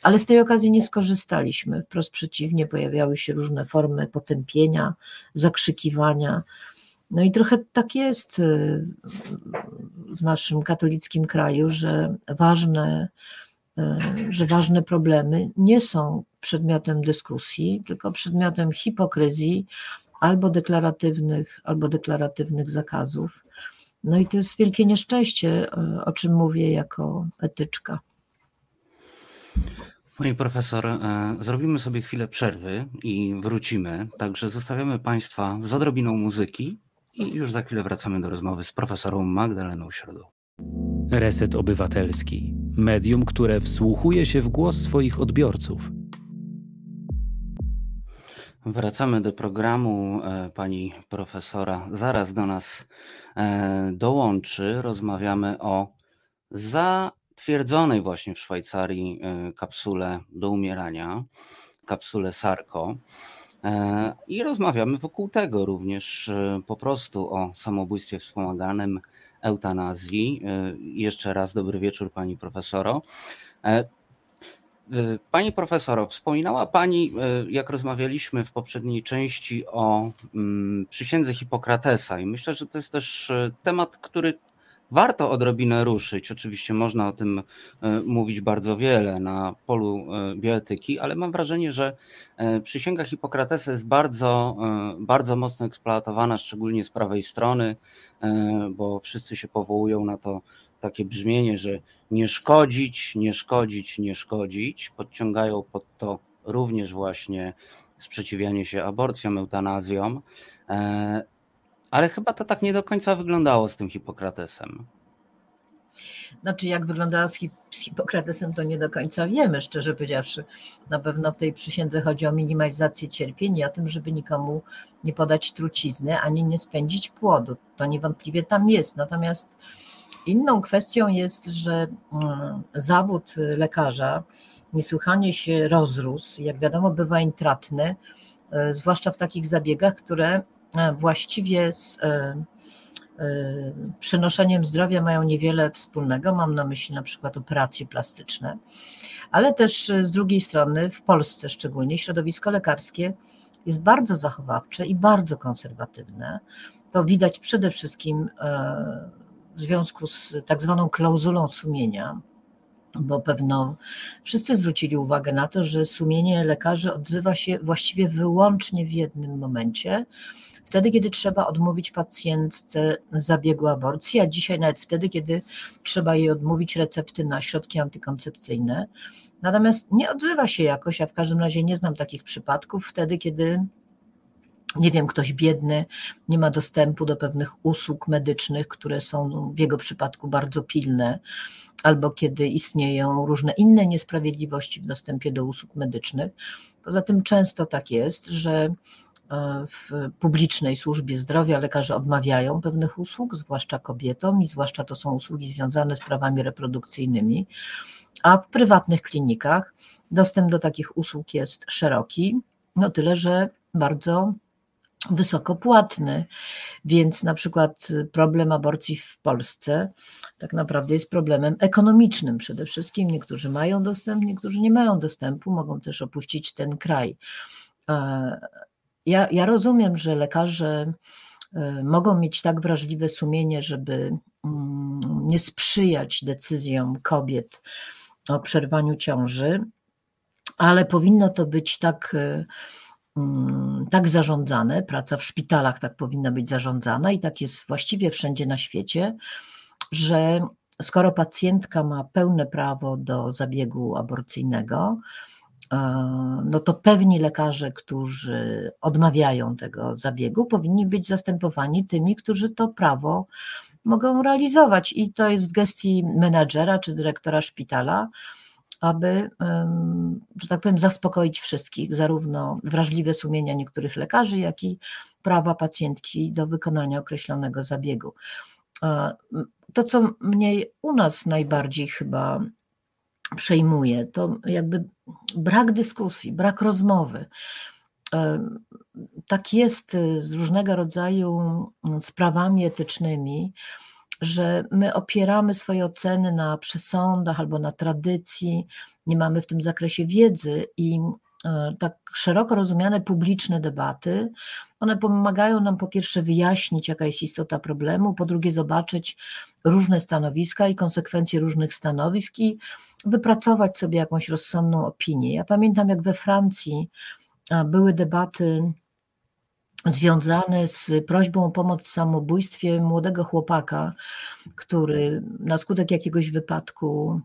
Ale z tej okazji nie skorzystaliśmy. Wprost przeciwnie, pojawiały się różne formy potępienia, zakrzykiwania. No i trochę tak jest e, w naszym katolickim kraju, że ważne, że ważne problemy nie są przedmiotem dyskusji, tylko przedmiotem hipokryzji, albo deklaratywnych, albo deklaratywnych zakazów. No i to jest wielkie nieszczęście, o czym mówię jako etyczka. Pani profesor, e, zrobimy sobie chwilę przerwy i wrócimy. Także zostawiamy Państwa z odrobiną muzyki i już za chwilę wracamy do rozmowy z profesorą Magdaleną Środą. Reset Obywatelski. Medium, które wsłuchuje się w głos swoich odbiorców Wracamy do programu. E, pani profesora zaraz do nas e, dołączy. Rozmawiamy o zatwierdzonej właśnie w Szwajcarii e, kapsule do umierania, kapsule Sarko. I rozmawiamy wokół tego również po prostu o samobójstwie wspomaganym, eutanazji. Jeszcze raz dobry wieczór pani profesoro. Y, pani profesoro, wspominała Pani, y, jak rozmawialiśmy w poprzedniej części o mm, przysiędze Hipokratesa, i myślę, że to jest też y, temat, który warto odrobinę ruszyć. Oczywiście można o tym mówić bardzo wiele na polu bioetyki, ale mam wrażenie, że przysięga Hipokratesa jest bardzo, bardzo mocno eksploatowana, szczególnie z prawej strony, bo wszyscy się powołują na to, takie brzmienie, że nie szkodzić, nie szkodzić, nie szkodzić. Podciągają pod to również właśnie sprzeciwianie się aborcjom, eutanazjom. E, ale chyba to tak nie do końca wyglądało z tym Hipokratesem. Znaczy, jak wyglądała z, Hipokratesem, to nie do końca wiemy, szczerze powiedziawszy. Na pewno w tej przysiędze chodzi o minimalizację cierpień i o tym, żeby nikomu nie podać trucizny, ani nie spędzić płodu. To niewątpliwie tam jest. Natomiast Inną kwestią jest, że mm, zawód lekarza niesłychanie się rozrósł. Jak wiadomo, bywa intratny, e, zwłaszcza w takich zabiegach, które właściwie z przynoszeniem zdrowia mają niewiele wspólnego. Mam na myśli na przykład operacje plastyczne, ale też z drugiej strony w Polsce szczególnie środowisko lekarskie jest bardzo zachowawcze i bardzo konserwatywne. To widać przede wszystkim w związku z tak zwaną klauzulą sumienia, bo pewno wszyscy zwrócili uwagę na to, że sumienie lekarzy odzywa się właściwie wyłącznie w jednym momencie, wtedy, kiedy trzeba odmówić pacjentce zabiegu aborcji, a dzisiaj nawet wtedy, kiedy trzeba jej odmówić recepty na środki antykoncepcyjne. Natomiast nie odzywa się jakoś, a w każdym razie nie znam takich przypadków, wtedy, kiedy nie wiem, ktoś biedny nie ma dostępu do pewnych usług medycznych, które są w jego przypadku bardzo pilne, albo kiedy istnieją różne inne niesprawiedliwości w dostępie do usług medycznych. Poza tym często tak jest, że e, w publicznej służbie zdrowia lekarze odmawiają pewnych usług, zwłaszcza kobietom, i zwłaszcza to są usługi związane z prawami reprodukcyjnymi, a w prywatnych klinikach dostęp do takich usług jest szeroki, no tyle, że bardzo wysoko płatny, więc na przykład problem aborcji w Polsce tak naprawdę jest problemem ekonomicznym przede wszystkim. Niektórzy mają dostęp, niektórzy nie mają dostępu, mogą też opuścić ten kraj. E, ja, ja rozumiem, że lekarze e, mogą mieć tak wrażliwe sumienie, żeby mm, nie sprzyjać decyzjom kobiet o przerwaniu ciąży, ale powinno to być tak e, tak zarządzane, praca w szpitalach tak powinna być zarządzana i tak jest właściwie wszędzie na świecie, że skoro pacjentka ma pełne prawo do zabiegu aborcyjnego, e, no to pewni lekarze, którzy odmawiają tego zabiegu, powinni być zastępowani tymi, którzy to prawo mogą realizować. I to jest w gestii menadżera czy dyrektora szpitala, aby, że tak powiem, zaspokoić wszystkich, zarówno wrażliwe sumienia niektórych lekarzy, jak i prawa pacjentki do wykonania określonego zabiegu. To, co mnie u nas najbardziej chyba przejmuje, to jakby brak dyskusji, brak rozmowy. Tak jest z różnego rodzaju sprawami etycznymi, że my opieramy swoje oceny na przesądach albo na tradycji, nie mamy w tym zakresie wiedzy i e, tak szeroko rozumiane publiczne debaty, one pomagają nam po pierwsze wyjaśnić, jaka jest istota problemu, po drugie zobaczyć różne stanowiska i konsekwencje różnych stanowisk i wypracować sobie jakąś rozsądną opinię. Ja pamiętam, jak we Francji były debaty związane z prośbą o pomoc w samobójstwie młodego chłopaka, który na skutek jakiegoś wypadku,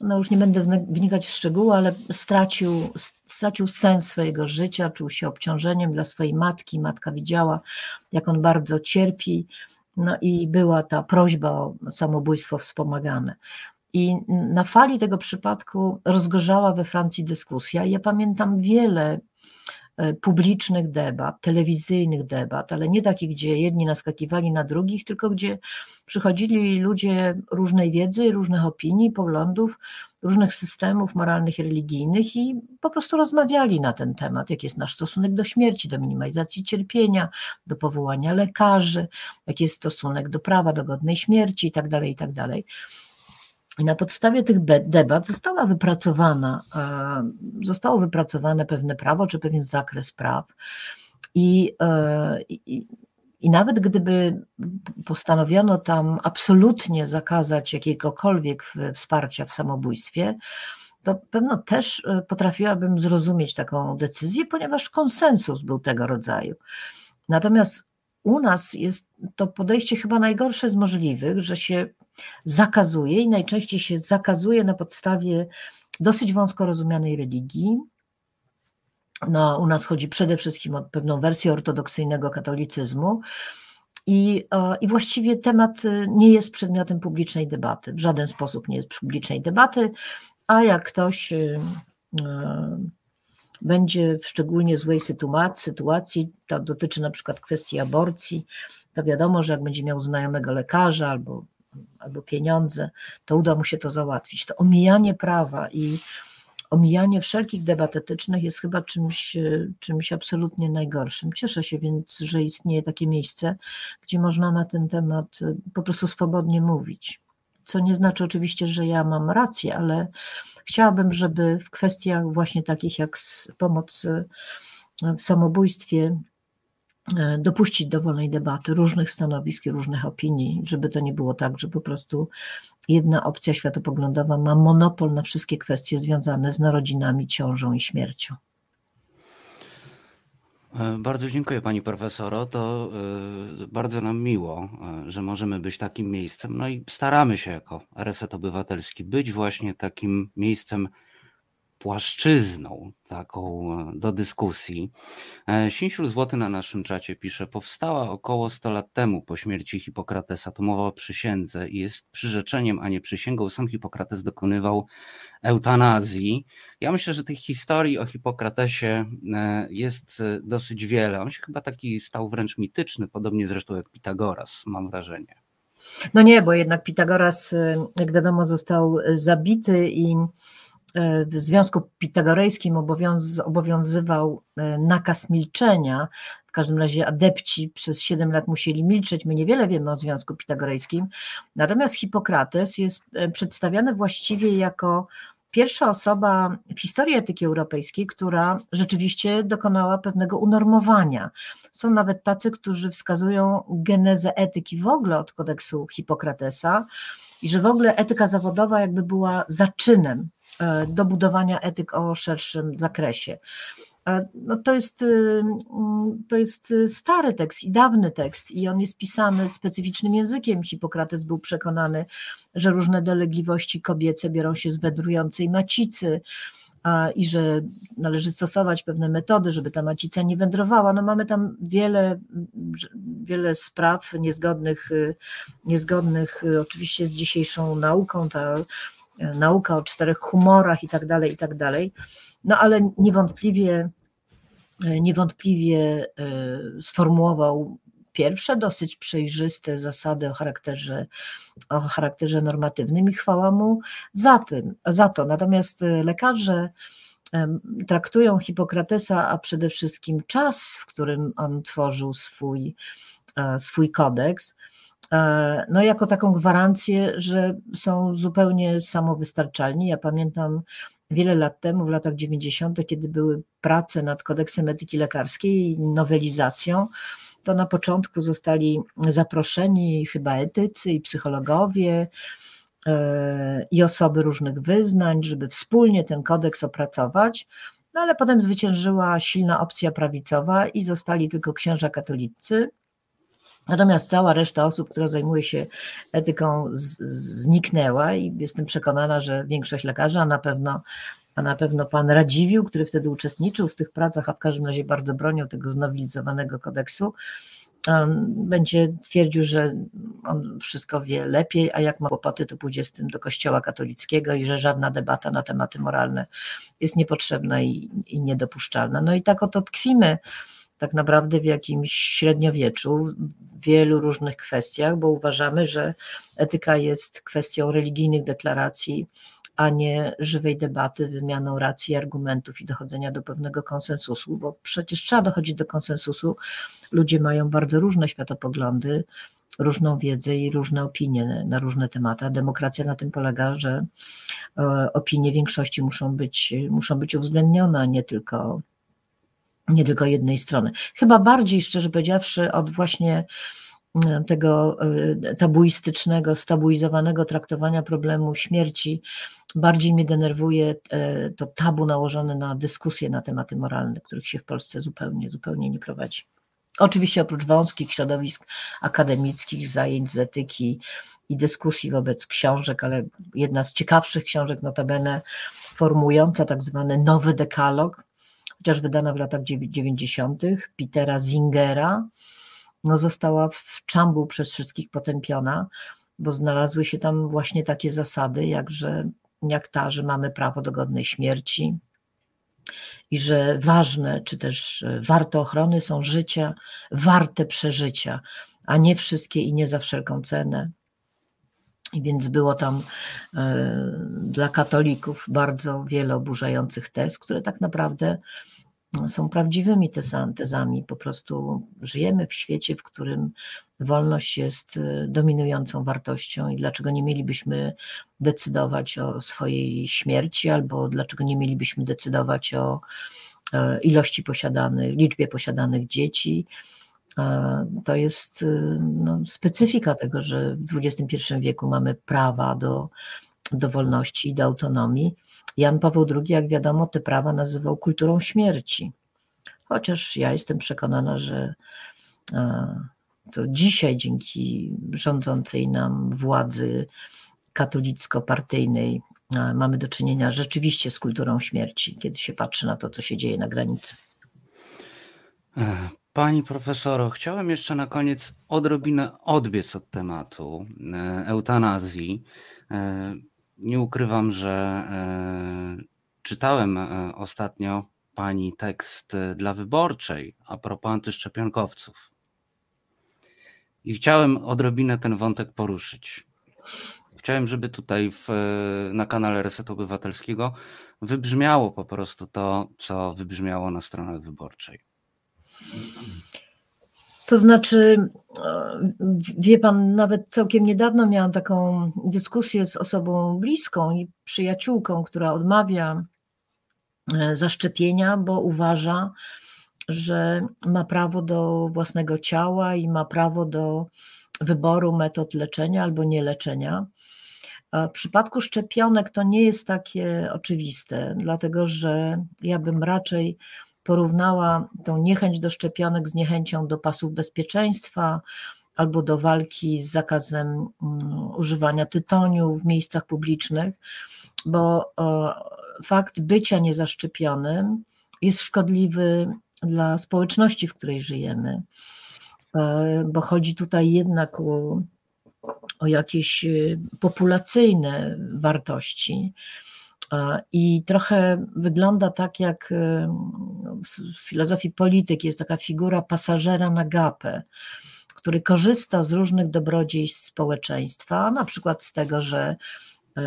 no już nie będę wnikać w szczegóły, ale stracił, stracił sens swojego życia, czuł się obciążeniem dla swojej matki. Matka widziała, jak on bardzo cierpi, no i była ta prośba o samobójstwo wspomagane. I na fali tego przypadku rozgorzała we Francji dyskusja. Ja pamiętam wiele publicznych debat, telewizyjnych debat, ale nie takich, gdzie jedni naskakiwali na drugich, tylko gdzie przychodzili ludzie różnej wiedzy, różnych opinii, poglądów, różnych systemów moralnych i religijnych i po prostu rozmawiali na ten temat, jaki jest nasz stosunek do śmierci, do minimalizacji cierpienia, do powołania lekarzy, jaki jest stosunek do prawa do godnej śmierci itd., tak itd. I na podstawie tych debat została wypracowana, e, zostało wypracowane pewne prawo, czy pewien zakres praw. I, e, i, i nawet gdyby postanowiono tam absolutnie zakazać jakiegokolwiek wsparcia w samobójstwie, to pewno też e, potrafiłabym zrozumieć taką decyzję, ponieważ konsensus był tego rodzaju. Natomiast u nas jest to podejście chyba najgorsze z możliwych, że się zakazuje i najczęściej się zakazuje na podstawie dosyć wąsko rozumianej religii. No, u nas chodzi przede wszystkim o pewną wersję ortodoksyjnego katolicyzmu. I, I właściwie temat y, nie jest przedmiotem publicznej debaty, w żaden sposób nie jest publicznej debaty, a jak ktoś y, będzie w szczególnie złej sytuacji, to dotyczy na przykład kwestii aborcji, to wiadomo, że jak będzie miał znajomego lekarza albo, albo pieniądze, to uda mu się to załatwić. To omijanie prawa i omijanie wszelkich debat etycznych jest chyba czymś, czymś absolutnie najgorszym. Cieszę się więc, że istnieje takie miejsce, gdzie można na ten temat po prostu swobodnie mówić. Co nie znaczy oczywiście, że ja mam rację, ale chciałabym, żeby w kwestiach właśnie takich jak pomoc w samobójstwie E, dopuścić do wolnej debaty różnych stanowisk i różnych opinii, żeby to nie było tak, że po prostu jedna opcja światopoglądowa ma monopol na wszystkie kwestie związane z narodzinami, ciążą i śmiercią. E, bardzo dziękuję Pani Profesoro. To e, bardzo nam miło, że możemy być takim miejscem. No i staramy się jako Reset Obywatelski być właśnie takim miejscem płaszczyzną taką e, do dyskusji. E, Sinsiul Złoty na naszym czacie pisze, powstała około 100 lat temu po śmierci Hipokratesa, to mowa o przysiędze i jest przyrzeczeniem, a nie przysięgą. Sam Hipokrates dokonywał eutanazji. Ja myślę, że tych historii o Hipokratesie e, jest dosyć wiele. On się chyba taki stał wręcz mityczny, podobnie zresztą jak Pitagoras, mam wrażenie. No nie, bo jednak Pitagoras, jak wiadomo, został zabity i w Związku Pitagorejskim obowiąz, obowiązywał e, nakaz milczenia. W każdym razie adepci przez 7 lat musieli milczeć. My niewiele wiemy o Związku Pitagorejskim. Natomiast Hipokrates jest e, przedstawiany właściwie jako pierwsza osoba w historii etyki europejskiej, która rzeczywiście dokonała pewnego unormowania. Są nawet tacy, którzy wskazują genezę etyki w ogóle od kodeksu Hipokratesa i że w ogóle etyka zawodowa jakby była zaczynem E, do budowania etyk o szerszym zakresie. E, no to, jest, y, mm, to jest stary tekst i dawny tekst, i on jest pisany specyficznym językiem. Hipokrates był przekonany, że różne dolegliwości kobiece biorą się z wędrującej macicy i że należy stosować pewne metody, żeby ta macica nie wędrowała. No mamy tam wiele, wiele spraw niezgodnych, niezgodnych oczywiście z dzisiejszą nauką. Ta nauka o czterech humorach i tak dalej, i tak dalej. No ale niewątpliwie, niewątpliwie e, sformułował pierwsze dosyć przejrzyste zasady o charakterze, o charakterze normatywnym i chwała mu za, tym, za to. Natomiast lekarze traktują Hipokratesa, a przede wszystkim czas, w którym on tworzył swój, e, swój kodeks, E, no jako taką gwarancję, że są zupełnie samowystarczalni. Ja pamiętam wiele lat temu, w latach 90., kiedy były prace nad kodeksem etyki lekarskiej i nowelizacją, to na początku zostali zaproszeni chyba etycy i psychologowie e, i osoby różnych wyznań, żeby wspólnie ten kodeks opracować. No ale potem zwyciężyła silna opcja prawicowa i zostali tylko księża katolicy, Natomiast cała reszta osób, która zajmuje się etyką, zniknęła i jestem przekonana, że większość lekarzy, a na pewno, a na pewno pan Radziwił, który wtedy uczestniczył w tych pracach, a w każdym razie bardzo bronił tego znowelizowanego kodeksu, będzie twierdził, że on wszystko wie lepiej, a jak ma kłopoty, to pójdzie z tym do kościoła katolickiego i że żadna debata na tematy moralne jest niepotrzebna i, i niedopuszczalna. No i tak oto tkwimy tak naprawdę w jakimś średniowieczu, w wielu różnych kwestiach, bo uważamy, że etyka jest kwestią religijnych deklaracji, a nie żywej debaty, wymianą racji, argumentów i dochodzenia do pewnego konsensusu, bo przecież trzeba dochodzić do konsensusu. Ludzie mają bardzo różne światopoglądy, różną wiedzę i różne opinie na różne tematy. A demokracja na tym polega, że e, opinie większości muszą być, muszą być uwzględnione, a nie tylko nie tylko jednej strony. Chyba bardziej, szczerze powiedziawszy, od właśnie tego y, tabuistycznego, stabilizowanego traktowania problemu śmierci, bardziej mnie denerwuje y, to tabu nałożone na dyskusje na tematy moralne, których się w Polsce zupełnie, zupełnie nie prowadzi. Oczywiście oprócz wąskich środowisk akademickich, zajęć z etyki i dyskusji wobec książek, ale jedna z ciekawszych książek notabene formująca tak zwany nowy dekalog, chociaż wydana w latach 90. Petera Zingera, no została w czambu przez wszystkich potępiona, bo znalazły się tam właśnie takie zasady, jak, że, jak ta, że mamy prawo do godnej śmierci i że ważne, czy też warte ochrony są życia, warte przeżycia, a nie wszystkie i nie za wszelką cenę. Więc było tam dla katolików bardzo wiele oburzających tez, które tak naprawdę są prawdziwymi tezami. Po prostu żyjemy w świecie, w którym wolność jest y, dominującą wartością i dlaczego nie mielibyśmy decydować o swojej śmierci, albo dlaczego nie mielibyśmy decydować o e, ilości posiadanych, liczbie posiadanych dzieci. E, to jest y, no, specyfika tego, że w XXI wieku mamy prawa do, do wolności i do autonomii. Jan Paweł II, jak wiadomo, te prawa nazywał kulturą śmierci. Chociaż ja jestem przekonana, że e, to dzisiaj dzięki rządzącej nam władzy katolicko-partyjnej e, mamy do czynienia rzeczywiście z kulturą śmierci, kiedy się patrzy na to, co się dzieje na granicy. E, pani profesoro, chciałem jeszcze na koniec odrobinę odbiec od tematu eutanazji. Nie ukrywam, że czytałem ostatnio pani tekst dla wyborczej a propos antyszczepionkowców. I chciałem odrobinę ten wątek poruszyć. Chciałem, żeby tutaj w, na kanale Resetu Obywatelskiego wybrzmiało po prostu to, co wybrzmiało na stronach wyborczej. To znaczy, wie pan, nawet całkiem niedawno miałam taką dyskusję z osobą bliską i przyjaciółką, która odmawia e, zaszczepienia, bo uważa, że ma prawo do własnego ciała i ma prawo do wyboru metod leczenia albo nie leczenia. W przypadku szczepionek to nie jest takie oczywiste, dlatego że ja bym raczej porównała tą niechęć do szczepionek z niechęcią do pasów bezpieczeństwa albo do walki z zakazem mm, używania tytoniu w miejscach publicznych, bo fakt bycia niezaszczepionym jest szkodliwy dla społeczności, w której żyjemy, e, bo chodzi tutaj jednak o, o jakieś e, populacyjne wartości. E, I trochę wygląda tak, jak w filozofii polityki. Jest taka figura pasażera na gapę, który korzysta z różnych dobrodziejstw społeczeństwa, na przykład z tego, że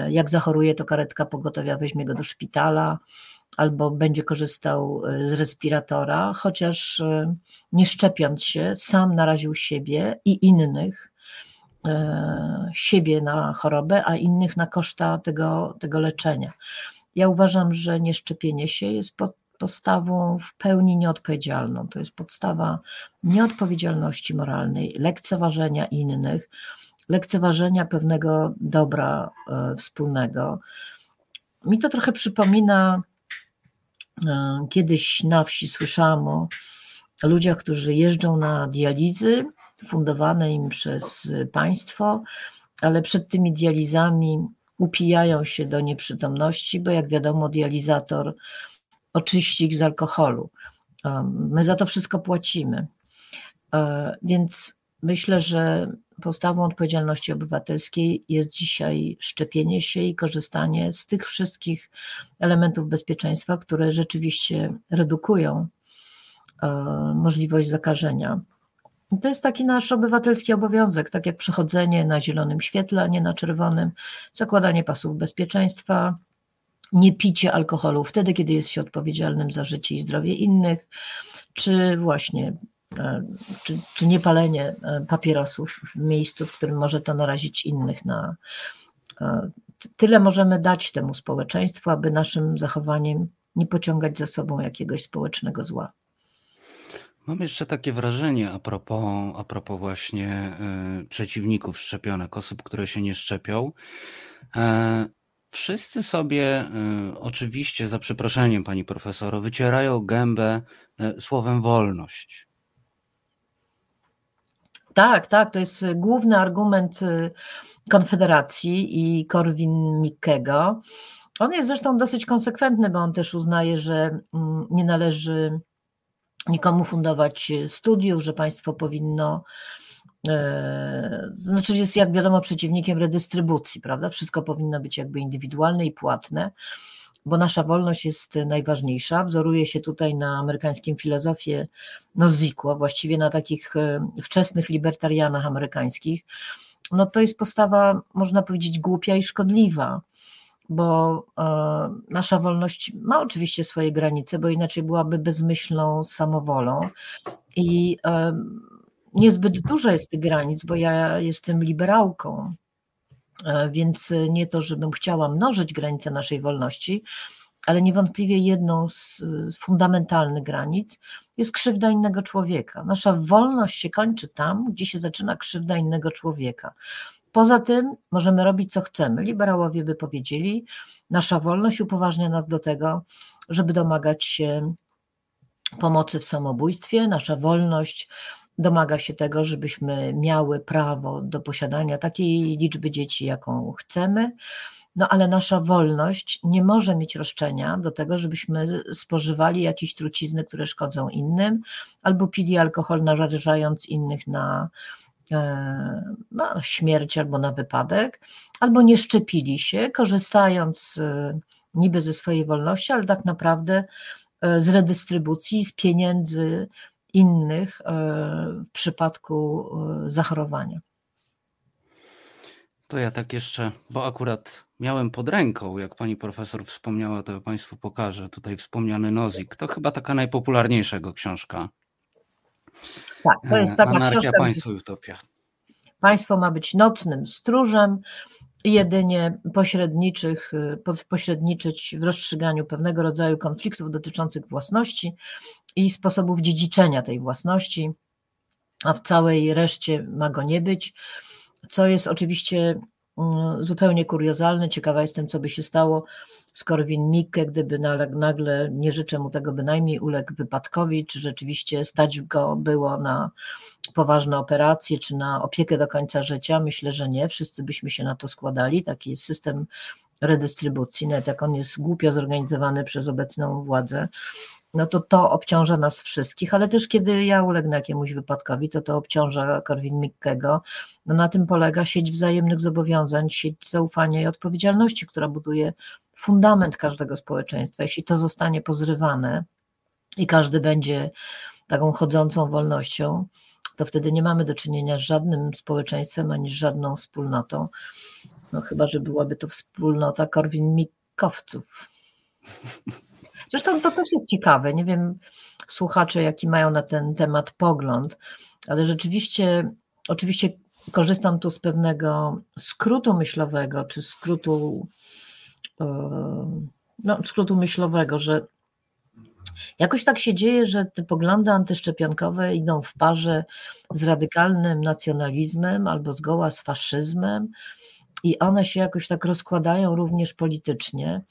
jak zachoruje, to karetka pogotowia weźmie go do szpitala, albo będzie korzystał e, z respiratora, chociaż e, nie szczepiąc się, sam naraził siebie i innych, e, siebie na chorobę, a innych na koszta tego, tego leczenia. Ja uważam, że nieszczepienie się jest postawą w pełni nieodpowiedzialną. To jest podstawa nieodpowiedzialności moralnej, lekceważenia innych, lekceważenia pewnego dobra wspólnego. Mi to trochę przypomina E, kiedyś na wsi słyszałam o ludziach, którzy jeżdżą na dializy fundowane im przez państwo, ale przed tymi dializami upijają się do nieprzytomności, bo jak wiadomo, dializator oczyści ich z alkoholu. E, my za to wszystko płacimy. E, więc myślę, że podstawą odpowiedzialności obywatelskiej jest dzisiaj szczepienie się i korzystanie z tych wszystkich elementów bezpieczeństwa, które rzeczywiście redukują e, możliwość zakażenia. To jest taki nasz obywatelski obowiązek, tak jak przechodzenie na zielonym świetle, a nie na czerwonym, zakładanie pasów bezpieczeństwa, nie picie alkoholu wtedy, kiedy jest się odpowiedzialnym za życie i zdrowie innych, czy właśnie E, czy, czy nie palenie e, papierosów w miejscu, w którym może to narazić innych na. E, tyle możemy dać temu społeczeństwu, aby naszym zachowaniem nie pociągać za sobą jakiegoś społecznego zła. Mam jeszcze takie wrażenie a propos, a propos właśnie y, przeciwników szczepionek, osób, które się nie szczepią. E, wszyscy sobie, y, oczywiście, za przeproszeniem, pani profesor, wycierają gębę y, słowem wolność. Tak, tak, to jest główny argument y, Konfederacji i Korwin-Mikkego. On jest zresztą dosyć konsekwentny, bo on też uznaje, że mm, nie należy nikomu fundować studiów, że państwo powinno, e, znaczy jest jak wiadomo przeciwnikiem redystrybucji, prawda? Wszystko powinno być jakby indywidualne i płatne bo nasza wolność jest najważniejsza. Wzoruje się tutaj na amerykańskim filozofie Nozikło, właściwie na takich e, wczesnych libertarianach amerykańskich, no to jest postawa, można powiedzieć, głupia i szkodliwa, bo e, nasza wolność ma oczywiście swoje granice, bo inaczej byłaby bezmyślną samowolą i e, niezbyt dużo jest tych granic, bo ja jestem liberałką, e, więc nie to, żebym chciała mnożyć granice naszej wolności, ale niewątpliwie jedną z fundamentalnych granic jest krzywda innego człowieka. Nasza wolność się kończy tam, gdzie się zaczyna krzywda innego człowieka. Poza tym możemy robić co chcemy. Liberałowie by powiedzieli, nasza wolność upoważnia nas do tego, żeby domagać się pomocy w samobójstwie, nasza wolność domaga się tego, żebyśmy miały prawo do posiadania takiej liczby dzieci, jaką chcemy. No ale nasza wolność nie może mieć roszczenia do tego, żebyśmy spożywali jakieś trucizny, które szkodzą innym, albo pili alkohol, narażając innych na, na śmierć albo na wypadek, albo nie szczepili się, korzystając e, niby ze swojej wolności, ale tak naprawdę e, z redystrybucji, z pieniędzy innych w przypadku zachorowania. To ja tak jeszcze, bo akurat miałem pod ręką, jak pani profesor wspomniała, to państwu pokażę. Tutaj wspomniany Nozik. To chyba taka najpopularniejsza jego książka. Tak, to jest taka Anarchia, książka. państwo utopia. Państwo ma być nocnym stróżem jedynie pośredniczych, pośredniczyć w rozstrzyganiu pewnego rodzaju konfliktów dotyczących własności i sposobów dziedziczenia tej własności, a w całej reszcie ma go nie być co jest oczywiście mm, zupełnie kuriozalne. Ciekawa jestem, co by się stało z Korwin Mikke, gdyby nagle, nie życzę mu tego bynajmniej, uległ wypadkowi, czy rzeczywiście stać go było na poważne operacje, czy na opiekę do końca życia. Myślę, że nie. Wszyscy byśmy się na to składali. Taki jest system redystrybucji, nawet jak on jest głupio zorganizowany przez obecną władzę, no to to obciąża nas wszystkich, ale też kiedy ja ulegnę jakiemuś wypadkowi, to to obciąża Korwin-Mikkego. No na tym polega sieć wzajemnych zobowiązań, sieć zaufania i odpowiedzialności, która buduje fundament każdego społeczeństwa. Jeśli to zostanie pozrywane i każdy będzie taką chodzącą wolnością, to wtedy nie mamy do czynienia z żadnym społeczeństwem ani z żadną wspólnotą. No chyba, że byłaby to wspólnota Korwin-Mikkowców. Zresztą to też jest ciekawe. Nie wiem, słuchacze, jaki mają na ten temat pogląd, ale rzeczywiście, oczywiście korzystam tu z pewnego skrótu myślowego, czy skrótu, no, skrótu myślowego, że jakoś tak się dzieje, że te poglądy antyszczepionkowe idą w parze z radykalnym nacjonalizmem albo zgoła z faszyzmem i one się jakoś tak rozkładają również politycznie.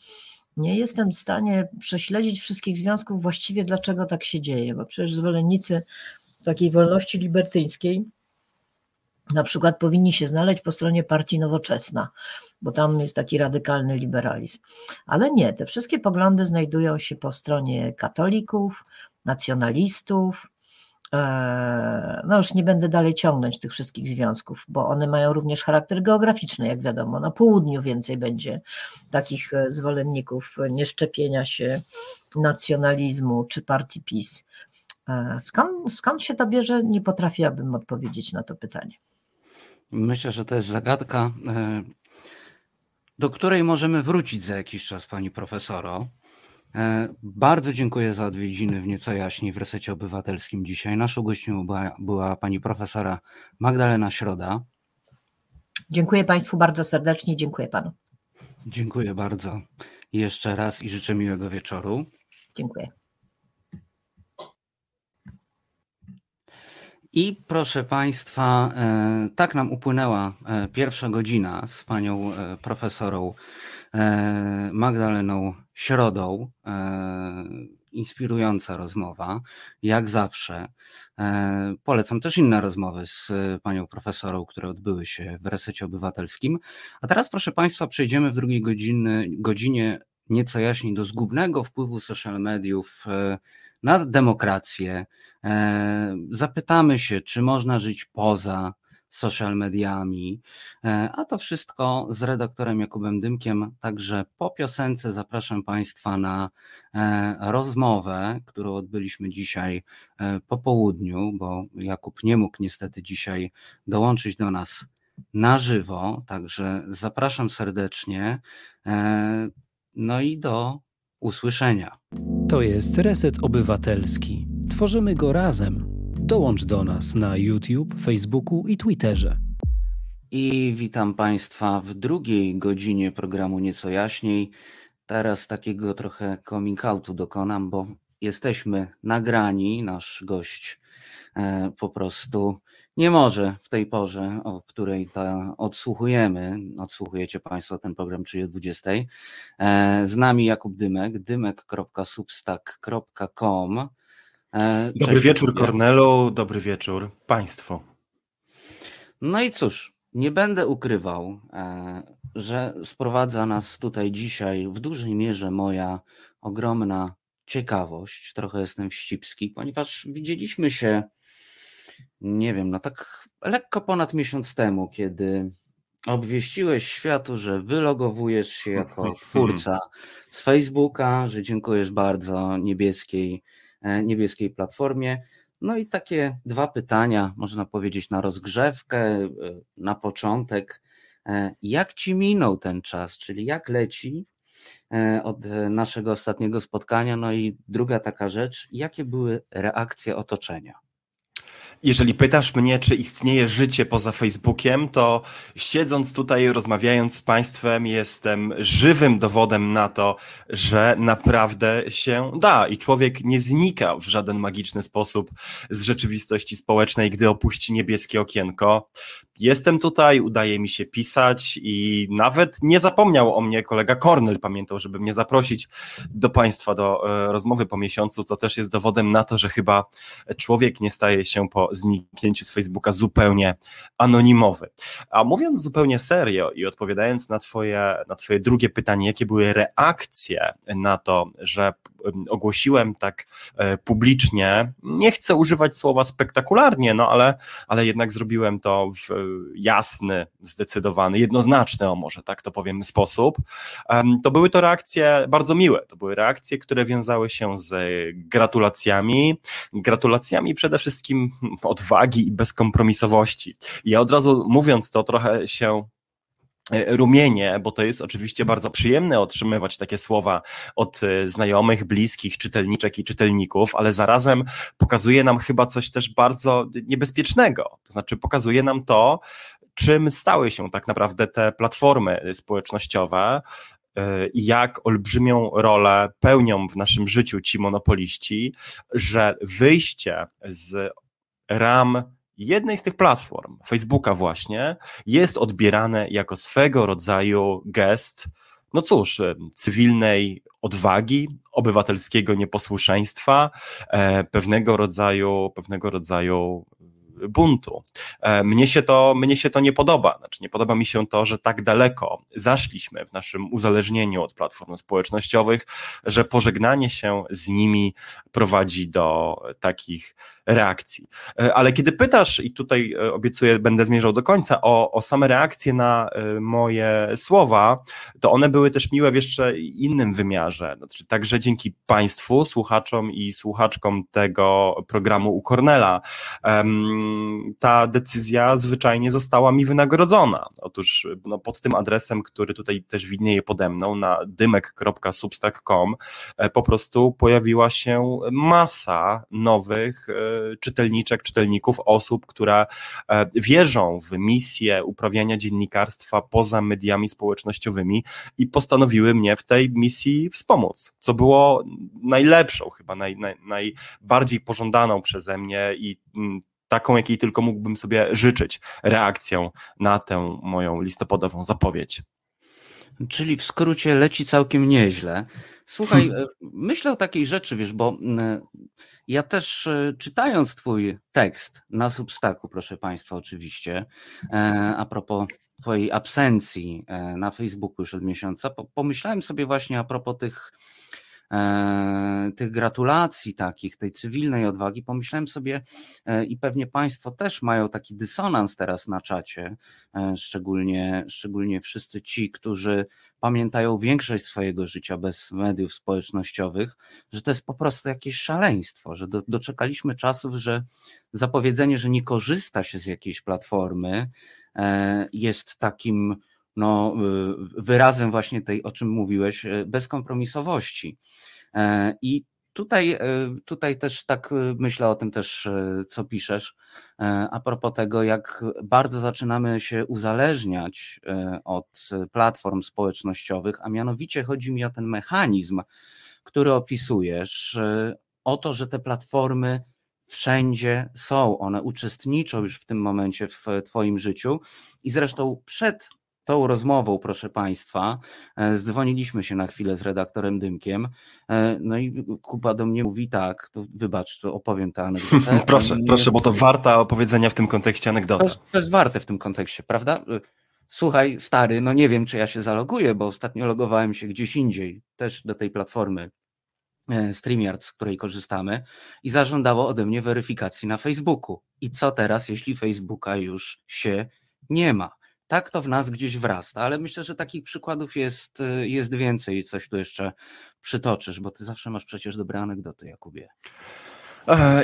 Nie jestem w stanie prześledzić wszystkich związków właściwie, dlaczego tak się dzieje, bo przecież zwolennicy takiej wolności libertyńskiej na przykład powinni się znaleźć po stronie partii Nowoczesna, bo tam jest taki radykalny liberalizm. Ale nie, te wszystkie poglądy znajdują się po stronie katolików, nacjonalistów, E, no już nie będę dalej ciągnąć tych wszystkich związków, bo one mają również charakter geograficzny, jak wiadomo. Na południu więcej będzie takich e, zwolenników nieszczepienia się nacjonalizmu czy partii PiS. E, skąd, skąd się to bierze? Nie potrafiłabym odpowiedzieć na to pytanie. Myślę, że to jest zagadka, do której możemy wrócić za jakiś czas, pani profesoro. E, bardzo dziękuję za odwiedziny w nieco jaśniej w Resecie Obywatelskim dzisiaj. Naszą gością była, była pani profesora Magdalena Środa. Dziękuję Państwu bardzo serdecznie, dziękuję Panu. Dziękuję bardzo jeszcze raz i życzę miłego wieczoru. Dziękuję. I proszę Państwa, e, tak nam upłynęła e, pierwsza godzina z panią profesorą Magdaleną środą. E, inspirująca rozmowa, jak zawsze. E, polecam też inne rozmowy z panią profesorą, które odbyły się w resecie obywatelskim. A teraz, proszę Państwa, przejdziemy w drugiej godziny, godzinie nieco jaśniej do zgubnego wpływu social mediów e, na demokrację. Zapytamy się, czy można żyć poza social mediami. E, a to wszystko z redaktorem Jakubem Dymkiem. Także po piosence zapraszam Państwa na e, rozmowę, którą odbyliśmy dzisiaj e, po południu, bo Jakub nie mógł niestety dzisiaj dołączyć do nas na żywo, także zapraszam serdecznie. E, no i do usłyszenia. To jest Reset Obywatelski. Tworzymy go razem. Dołącz do nas na YouTube, Facebooku i Twitterze. I witam Państwa w drugiej godzinie programu Nieco Jaśniej. Teraz takiego trochę coming outu dokonam, bo jesteśmy nagrani. Nasz gość e, po prostu nie może w tej porze, o której ta odsłuchujemy, odsłuchujecie Państwo ten program, czyli o 20. E, z nami Jakub Dymek, dymek.substack.com. E, dobry wieczór Kornelu, dobry wieczór Państwu. No i cóż, nie będę ukrywał, e, że sprowadza nas tutaj dzisiaj w dużej mierze moja ogromna ciekawość. Trochę jestem wścibski, ponieważ widzieliśmy się nie wiem, no tak lekko ponad miesiąc temu, kiedy obwieściłeś światu, że wylogowujesz się jako twórca z Facebooka, że dziękujesz bardzo niebieskiej, e, niebieskiej platformie. No i takie dwa pytania, można powiedzieć, na rozgrzewkę, e, na początek. E, jak ci minął ten czas, czyli jak leci od naszego ostatniego spotkania? No i druga taka rzecz, jakie były reakcje otoczenia? Jeżeli pytasz mnie, czy istnieje życie poza Facebookiem, to siedząc tutaj, rozmawiając z Państwem, jestem żywym dowodem na to, że naprawdę się da i człowiek nie znika w żaden magiczny sposób z rzeczywistości społecznej, gdy opuści niebieskie okienko. Jestem tutaj, udaje mi się pisać i nawet nie zapomniał o mnie kolega Kornel, pamiętał, żeby mnie zaprosić do Państwa do e, rozmowy po miesiącu, co też jest dowodem na to, że chyba człowiek nie staje się po zniknięciu z Facebooka zupełnie anonimowy. A mówiąc zupełnie serio i odpowiadając na twoje, na twoje drugie pytanie, jakie były reakcje na to, że ogłosiłem tak e, publicznie, nie chcę używać słowa spektakularnie, no ale, ale jednak zrobiłem to w jasny, zdecydowany, jednoznaczny, o może tak to powiem, sposób, to były to reakcje bardzo miłe. To były reakcje, które wiązały się z gratulacjami, gratulacjami przede wszystkim odwagi i bezkompromisowości. Ja od razu mówiąc to trochę się E, rumienie, bo to jest oczywiście bardzo przyjemne otrzymywać takie słowa od e, znajomych, bliskich, czytelniczek i czytelników, ale zarazem pokazuje nam chyba coś też bardzo niebezpiecznego. To znaczy, pokazuje nam to, czym stały się tak naprawdę te platformy społecznościowe, e, i jak olbrzymią rolę pełnią w naszym życiu ci monopoliści, że wyjście z ram jednej z tych platform, Facebooka właśnie, jest odbierane jako swego rodzaju gest, no cóż, e, cywilnej odwagi, obywatelskiego nieposłuszeństwa, e, pewnego rodzaju, pewnego rodzaju buntu. E, mnie się, to, mnie się to nie podoba. Znaczy, nie podoba mi się to, że tak daleko zaszliśmy w naszym uzależnieniu od platform społecznościowych, że pożegnanie się z nimi prowadzi do takich reakcji. E, ale kiedy pytasz, i tutaj e, obiecuję, będę zmierzał do końca, o, o same reakcje na moje słowa, to one były też miłe w jeszcze innym wymiarze. Znaczy, także dzięki Państwu, słuchaczom i słuchaczkom tego programu u Cornela ta decyzja zwyczajnie została mi wynagrodzona. Otóż no, pod tym adresem, który tutaj też widnieje pode mną, na dymek.substack.com, e, po prostu pojawiła się masa nowych e, czytelniczek, czytelników, osób, które e, wierzą w misję uprawiania dziennikarstwa poza mediami społecznościowymi i postanowiły mnie w tej misji wspomóc, co było najlepszą, chyba naj, naj, najbardziej pożądaną przeze mnie i mm, taką, jakiej tylko mógłbym sobie życzyć, reakcją na tę moją listopadową zapowiedź. Czyli w skrócie leci całkiem nieźle. Słuchaj, hmm. myślę o takiej rzeczy, wiesz, bo ja też e, czytając Twój tekst na Substaku, proszę Państwa, oczywiście, e, a propos Twojej absencji na Facebooku już od miesiąca, pomyślałem sobie właśnie a propos tych E, tych gratulacji takich, tej cywilnej odwagi, pomyślałem sobie e, i pewnie Państwo też mają taki dysonans teraz na czacie, e, szczególnie, szczególnie wszyscy ci, którzy pamiętają większość swojego życia bez mediów społecznościowych, że to jest po prostu jakieś szaleństwo, że do, doczekaliśmy czasów, że zapowiedzenie, że nie korzysta się z jakiejś platformy, jest takim no, wyrazem właśnie tej, o czym mówiłeś, bezkompromisowości. I tutaj, e, tutaj też tak e, myślę o tym też, e, co piszesz, a propos tego, jak bardzo zaczynamy się uzależniać od platform społecznościowych, a mianowicie chodzi mi o ten mechanizm, który opisujesz, o to, że te platformy wszędzie są, one uczestniczą już w tym momencie w Twoim życiu i zresztą przed tą rozmową, proszę Państwa, e, zdzwoniliśmy się na chwilę z redaktorem Dymkiem, e, no i Kuba do mnie mówi tak, to wybacz, to opowiem tę anegdotę. [laughs] proszę, proszę, bo to warta opowiedzenia w tym kontekście anegdota. To, to jest warte w tym kontekście, prawda? E, słuchaj, stary, no nie wiem, czy ja się zaloguję, bo ostatnio logowałem się gdzieś indziej, też do tej platformy StreamYard, z której korzystamy, i zażądało ode mnie weryfikacji na Facebooku. I co teraz, jeśli Facebooka już się nie ma? Tak to w nas gdzieś wrasta, ale myślę, że takich przykładów jest, y, jest więcej. Coś tu jeszcze przytoczysz, bo ty zawsze masz przecież dobre anegdoty, Jakubie.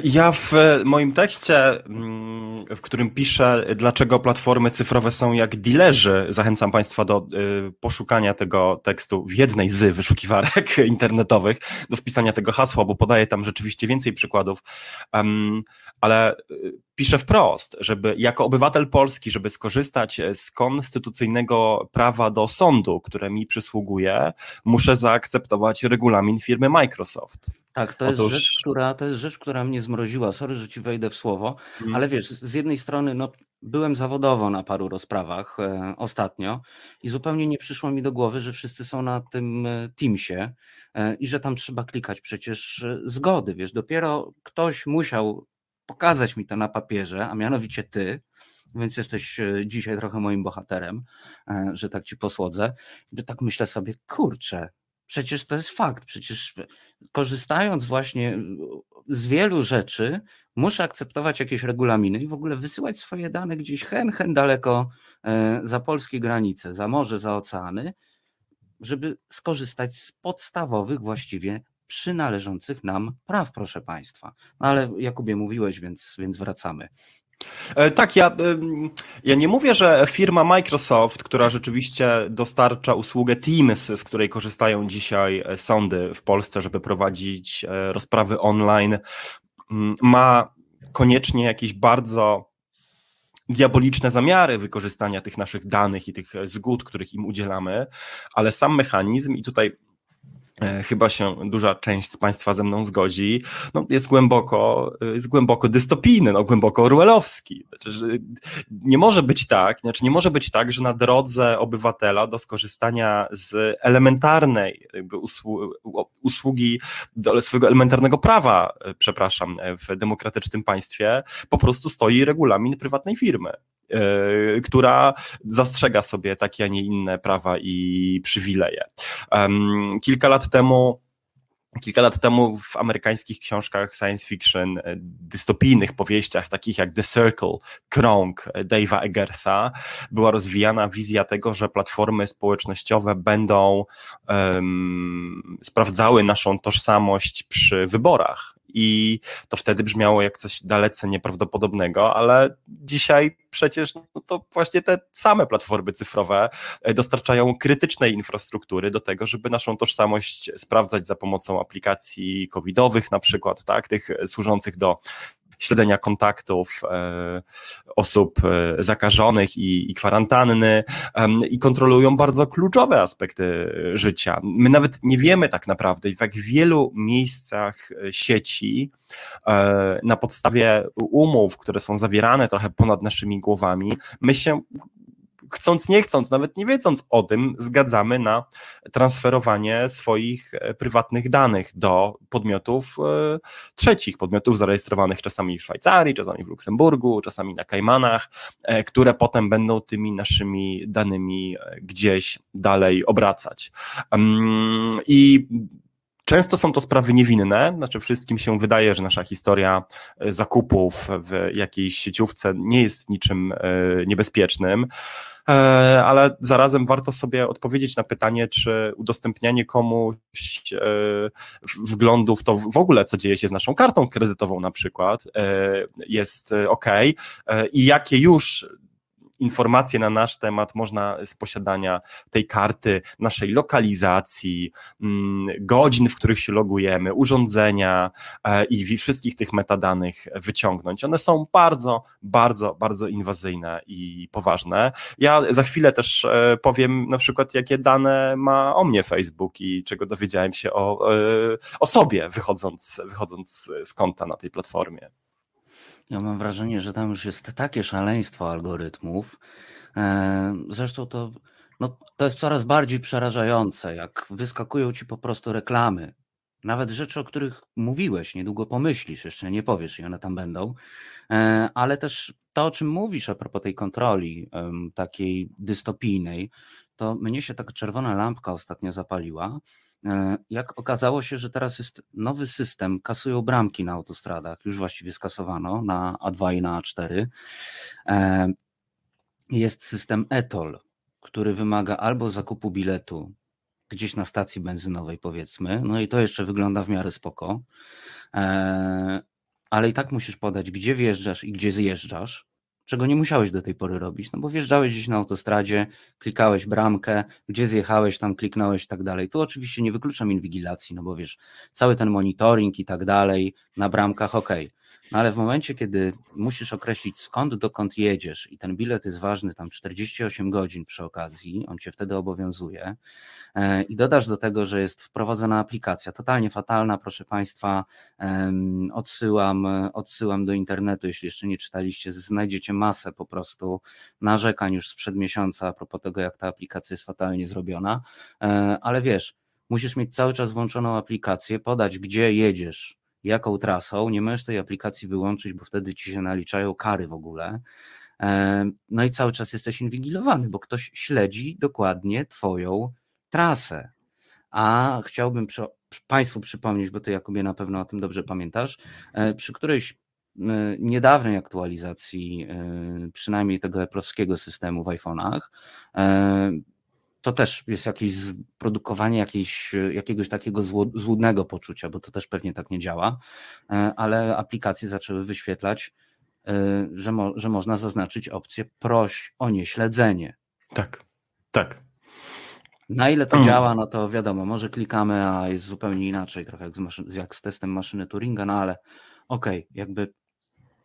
Ja w moim tekście, mm, w którym piszę, dlaczego platformy cyfrowe są jak dilerzy, zachęcam Państwa do y, poszukania tego tekstu w jednej z wyszukiwarek [laughs] internetowych, do wpisania tego hasła, bo podaję tam rzeczywiście więcej przykładów, ale y, piszę wprost, żeby jako obywatel polski, żeby skorzystać z konstytucyjnego prawa do sądu, które mi przysługuje, muszę zaakceptować regulamin firmy Microsoft. Tak, to jest, Otóż... rzecz, która, to jest rzecz, która mnie zmroziła. Sorry, że ci wejdę w słowo, hmm. ale wiesz, z jednej strony no, byłem zawodowo na paru rozprawach e, ostatnio i zupełnie nie przyszło mi do głowy, że wszyscy są na tym e, Teamsie e, i że tam trzeba klikać przecież e, zgody. Wiesz, dopiero ktoś musiał pokazać mi to na papierze, a mianowicie ty, więc jesteś e, dzisiaj trochę moim bohaterem, że tak ci posłodzę. I tak myślę sobie, kurczę, przecież to jest fakt, przecież korzystając właśnie z wielu rzeczy, muszę akceptować jakieś regulaminy i w ogóle wysyłać swoje dane gdzieś hen, hen daleko e, za polskie granice, za morze, za oceany, żeby skorzystać z podstawowych właściwie przynależących nam praw, proszę Państwa. No ale Jakubie mówiłeś, więc, więc wracamy. E, tak, ja, ja nie mówię, że firma Microsoft, która rzeczywiście dostarcza usługę Teams, z której korzystają dzisiaj e, sądy w Polsce, żeby prowadzić e, rozprawy online, ma koniecznie jakieś bardzo diaboliczne zamiary wykorzystania tych naszych danych i tych zgód, których im udzielamy, ale sam mechanizm, i tutaj chyba się duża część z Państwa ze mną zgodzi, no jest głęboko, e, jest głęboko dystopijny, no głęboko orwellowski. Znaczy, nie może być tak, znaczy nie może być tak, że na drodze obywatela do skorzystania z elementarnej usługi, do swojego elementarnego prawa, e, przepraszam, w demokratycznym państwie po prostu stoi regulamin prywatnej firmy. E, która zastrzega sobie takie, a nie inne prawa i przywileje. Kilka lat temu Kilka lat temu w amerykańskich książkach science fiction, e, dystopijnych powieściach, takich jak The Circle, Krąg Dave'a Eggersa, była rozwijana wizja tego, że platformy społecznościowe będą um, sprawdzały naszą tożsamość przy wyborach i to wtedy brzmiało jak coś dalece nieprawdopodobnego, ale dzisiaj przecież no to właśnie te same platformy cyfrowe e, dostarczają krytycznej infrastruktury do tego, żeby naszą tożsamość sprawdzać za pomocą aplikacji covidowych na przykład, tak, tych służących do śledzenia kontaktów e, osób e, zakażonych i, i kwarantanny i kontrolują bardzo kluczowe aspekty życia. My nawet nie wiemy tak naprawdę, w jak wielu miejscach e, sieci na podstawie umów, które są zawierane trochę ponad naszymi głowami, my się chcąc, nie chcąc, nawet nie wiedząc o tym, zgadzamy na transferowanie swoich e, prywatnych danych do podmiotów e, trzecich, podmiotów zarejestrowanych czasami w Szwajcarii, czasami w Luksemburgu, czasami na Kajmanach, e, które potem będą tymi naszymi danymi gdzieś dalej obracać. I Często są to sprawy niewinne, znaczy wszystkim się wydaje, że nasza historia zakupów w jakiejś sieciówce nie jest niczym niebezpiecznym. E, ale zarazem warto sobie odpowiedzieć na pytanie, czy udostępnianie komuś e, wglądów to w ogóle, co dzieje się z naszą kartą kredytową na przykład, e, jest ok i jakie już informacje na nasz temat można z posiadania tej karty, naszej lokalizacji, mm, godzin, w których się logujemy, urządzenia e, i wszystkich tych metadanych wyciągnąć. One są bardzo, bardzo, bardzo inwazyjne i poważne. Ja za chwilę też e, powiem na przykład, jakie dane ma o mnie Facebook i czego dowiedziałem się o, e, o sobie wychodząc, wychodząc z konta na tej platformie. Ja mam wrażenie, że tam już jest takie szaleństwo algorytmów. E, zresztą to, no, to jest coraz bardziej przerażające, jak wyskakują ci po prostu reklamy. Nawet rzeczy, o których mówiłeś, niedługo pomyślisz, jeszcze nie powiesz i one tam będą. E, ale też to, o czym mówisz a propos tej kontroli takiej dystopijnej, to mnie się taka czerwona lampka ostatnio zapaliła, jak okazało się, że teraz jest nowy system, kasują bramki na autostradach, już właściwie skasowano na A2 i na A4. E, jest system ETOL, który wymaga albo zakupu biletu gdzieś na stacji benzynowej, powiedzmy, no i to jeszcze wygląda w miarę spoko, e, ale i tak musisz podać, gdzie wjeżdżasz i gdzie zjeżdżasz czego nie musiałeś do tej pory robić, no bo wjeżdżałeś gdzieś na autostradzie, klikałeś bramkę, gdzie zjechałeś, tam kliknąłeś i tak dalej. Tu oczywiście nie wykluczam inwigilacji, no bo wiesz, cały ten monitoring i tak dalej na bramkach, ok, no ale w momencie, kiedy musisz określić skąd dokąd jedziesz i ten bilet jest ważny tam 48 godzin przy okazji, on cię wtedy obowiązuje e, i dodasz do tego, że jest wprowadzona aplikacja, totalnie fatalna, proszę Państwa, odsyłam, odsyłam do internetu, jeśli jeszcze nie czytaliście, znajdziecie masę po prostu narzekań już sprzed miesiąca a propos tego, jak ta aplikacja jest fatalnie zrobiona, e, ale wiesz, musisz mieć cały czas włączoną aplikację, podać gdzie jedziesz, jaką trasą, nie możesz tej aplikacji wyłączyć, bo wtedy ci się naliczają kary w ogóle. E, no i cały czas jesteś inwigilowany, bo ktoś śledzi dokładnie Twoją trasę. A chciałbym przy, Państwu przypomnieć, bo Ty, Jakubie, na pewno o tym dobrze pamiętasz, e, przy którejś e, niedawnej aktualizacji, przynajmniej tego eplowskiego systemu w iPhone'ach, to też jest jakieś produkowanie jakiejś, jakiegoś takiego złudnego poczucia, bo to też pewnie tak nie działa, e, ale aplikacje zaczęły wyświetlać, e, że, mo, że można zaznaczyć opcję proś o nieśledzenie. Tak, tak. Na ile to hmm. działa, no to wiadomo, może klikamy, a jest zupełnie inaczej, trochę jak z, maszyn, jak z testem maszyny Turinga, no ale okej, okay, jakby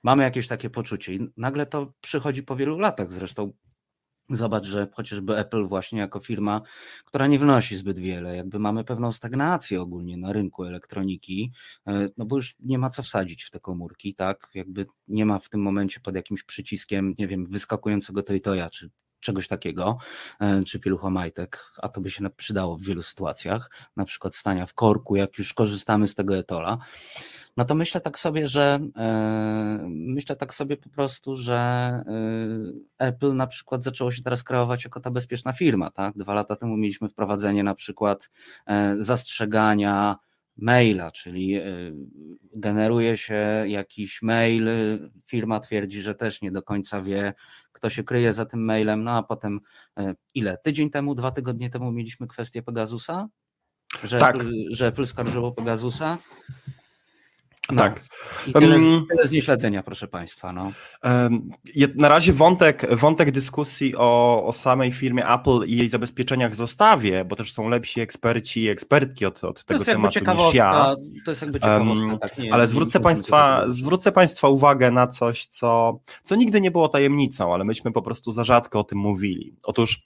mamy jakieś takie poczucie i nagle to przychodzi po wielu latach, zresztą Zobacz, że chociażby Apple właśnie jako firma, która nie wnosi zbyt wiele, jakby mamy pewną stagnację ogólnie na rynku elektroniki, e, no bo już nie ma co wsadzić w te komórki, tak? Jakby nie ma w tym momencie pod jakimś przyciskiem, nie wiem, wyskakującego Toytoya czy czegoś takiego, e, czy pieluchomajtek, a to by się przydało w wielu sytuacjach, na przykład stania w korku, jak już korzystamy z tego etola. No to myślę tak sobie, że yy, myślę tak sobie po prostu, że yy, Apple na przykład zaczęło się teraz kreować jako ta bezpieczna firma, tak? Dwa lata temu mieliśmy wprowadzenie na przykład yy, zastrzegania maila, czyli generuje się jakiś mail, firma twierdzi, że też nie do końca wie, kto się kryje za tym mailem, no a potem ile? Tydzień temu, dwa tygodnie temu mieliśmy kwestię Pegasusa? Że, tak. że Apple skarżyło Pegasusa. No. Tak. I tyle, um, tyle z nieśledzenia, proszę Państwa. No. Na razie wątek, wątek dyskusji o, o samej firmie Apple i jej zabezpieczeniach zostawię, bo też są lepsi eksperci i ekspertki od, od tego tematu niż ja. To jest jakby ciekawostka. Um, tak, nie, ale zwrócę, państwa, zwrócę Państwa uwagę na coś, co, co nigdy nie było tajemnicą, ale myśmy po prostu za rzadko o tym mówili. Otóż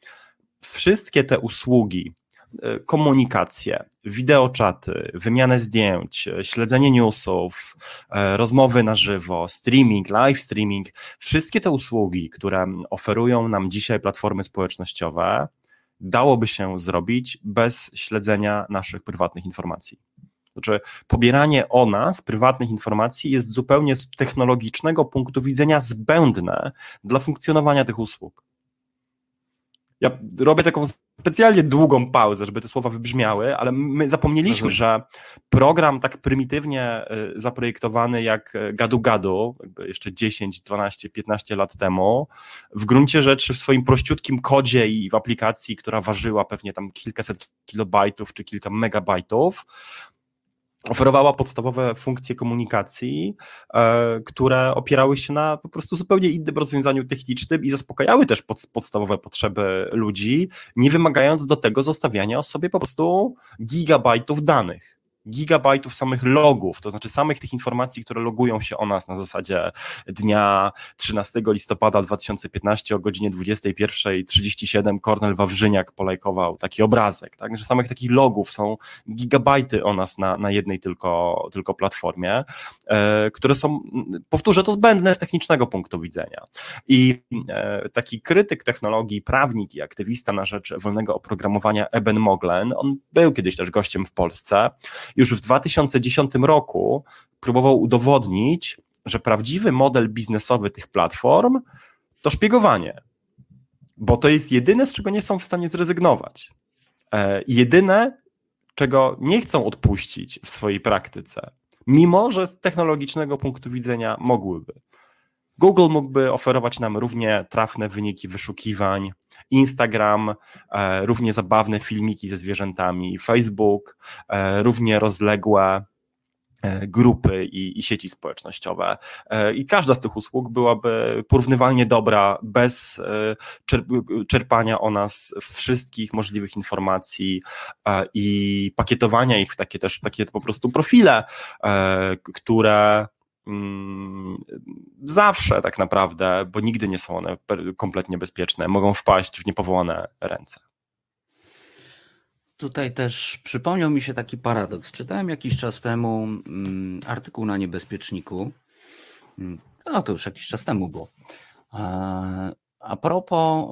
wszystkie te usługi, komunikację, wideoczaty, wymianę zdjęć, śledzenie newsów, e, rozmowy na żywo, streaming, live streaming, wszystkie te usługi, które oferują nam dzisiaj platformy społecznościowe, dałoby się zrobić bez śledzenia naszych prywatnych informacji. Znaczy, pobieranie o nas prywatnych informacji jest zupełnie z technologicznego punktu widzenia zbędne dla funkcjonowania tych usług. Ja robię taką specjalnie długą pauzę, żeby te słowa wybrzmiały, ale my zapomnieliśmy, mhm. że program tak prymitywnie y, zaprojektowany jak y, Gadu Gadu, jeszcze 10, 12, 15 lat temu, w gruncie rzeczy w swoim prościutkim kodzie i w aplikacji, która ważyła pewnie tam kilkaset kilobajtów czy kilka megabajtów, oferowała podstawowe funkcje komunikacji, e, które opierały się na po prostu zupełnie innym rozwiązaniu technicznym i zaspokajały też pod, podstawowe potrzeby ludzi, nie wymagając do tego zostawiania sobie po prostu gigabajtów danych gigabajtów samych logów, to znaczy samych tych informacji, które logują się o nas na zasadzie dnia 13 listopada 2015 o godzinie 21.37 Kornel Wawrzyniak polajkował taki obrazek, tak? że samych takich logów są gigabajty o nas na, na jednej tylko, tylko platformie, e, które są, powtórzę, to zbędne z technicznego punktu widzenia. I e, taki krytyk technologii, prawnik i aktywista na rzecz wolnego oprogramowania Eben Moglen, on był kiedyś też gościem w Polsce już w 2010 roku próbował udowodnić, że prawdziwy model biznesowy tych platform to szpiegowanie, bo to jest jedyne, z czego nie są w stanie zrezygnować. E, jedyne, czego nie chcą odpuścić w swojej praktyce, mimo że z technologicznego punktu widzenia mogłyby. Google mógłby oferować nam równie trafne wyniki wyszukiwań, Instagram, e, równie zabawne filmiki ze zwierzętami, Facebook, e, równie rozległe e, grupy i, i, sieci społecznościowe. I każda z tych usług byłaby porównywalnie dobra, bez czerpania o nas wszystkich możliwych informacji i pakietowania ich w takie też takie po prostu profile, które zawsze tak naprawdę, bo nigdy nie są one kompletnie bezpieczne, mogą wpaść w niepowołane ręce. Tutaj też przypomniał mi się taki paradoks. Czytałem jakiś czas temu mm, artykuł na niebezpieczniku. Mm, no to już jakiś czas temu było. A propos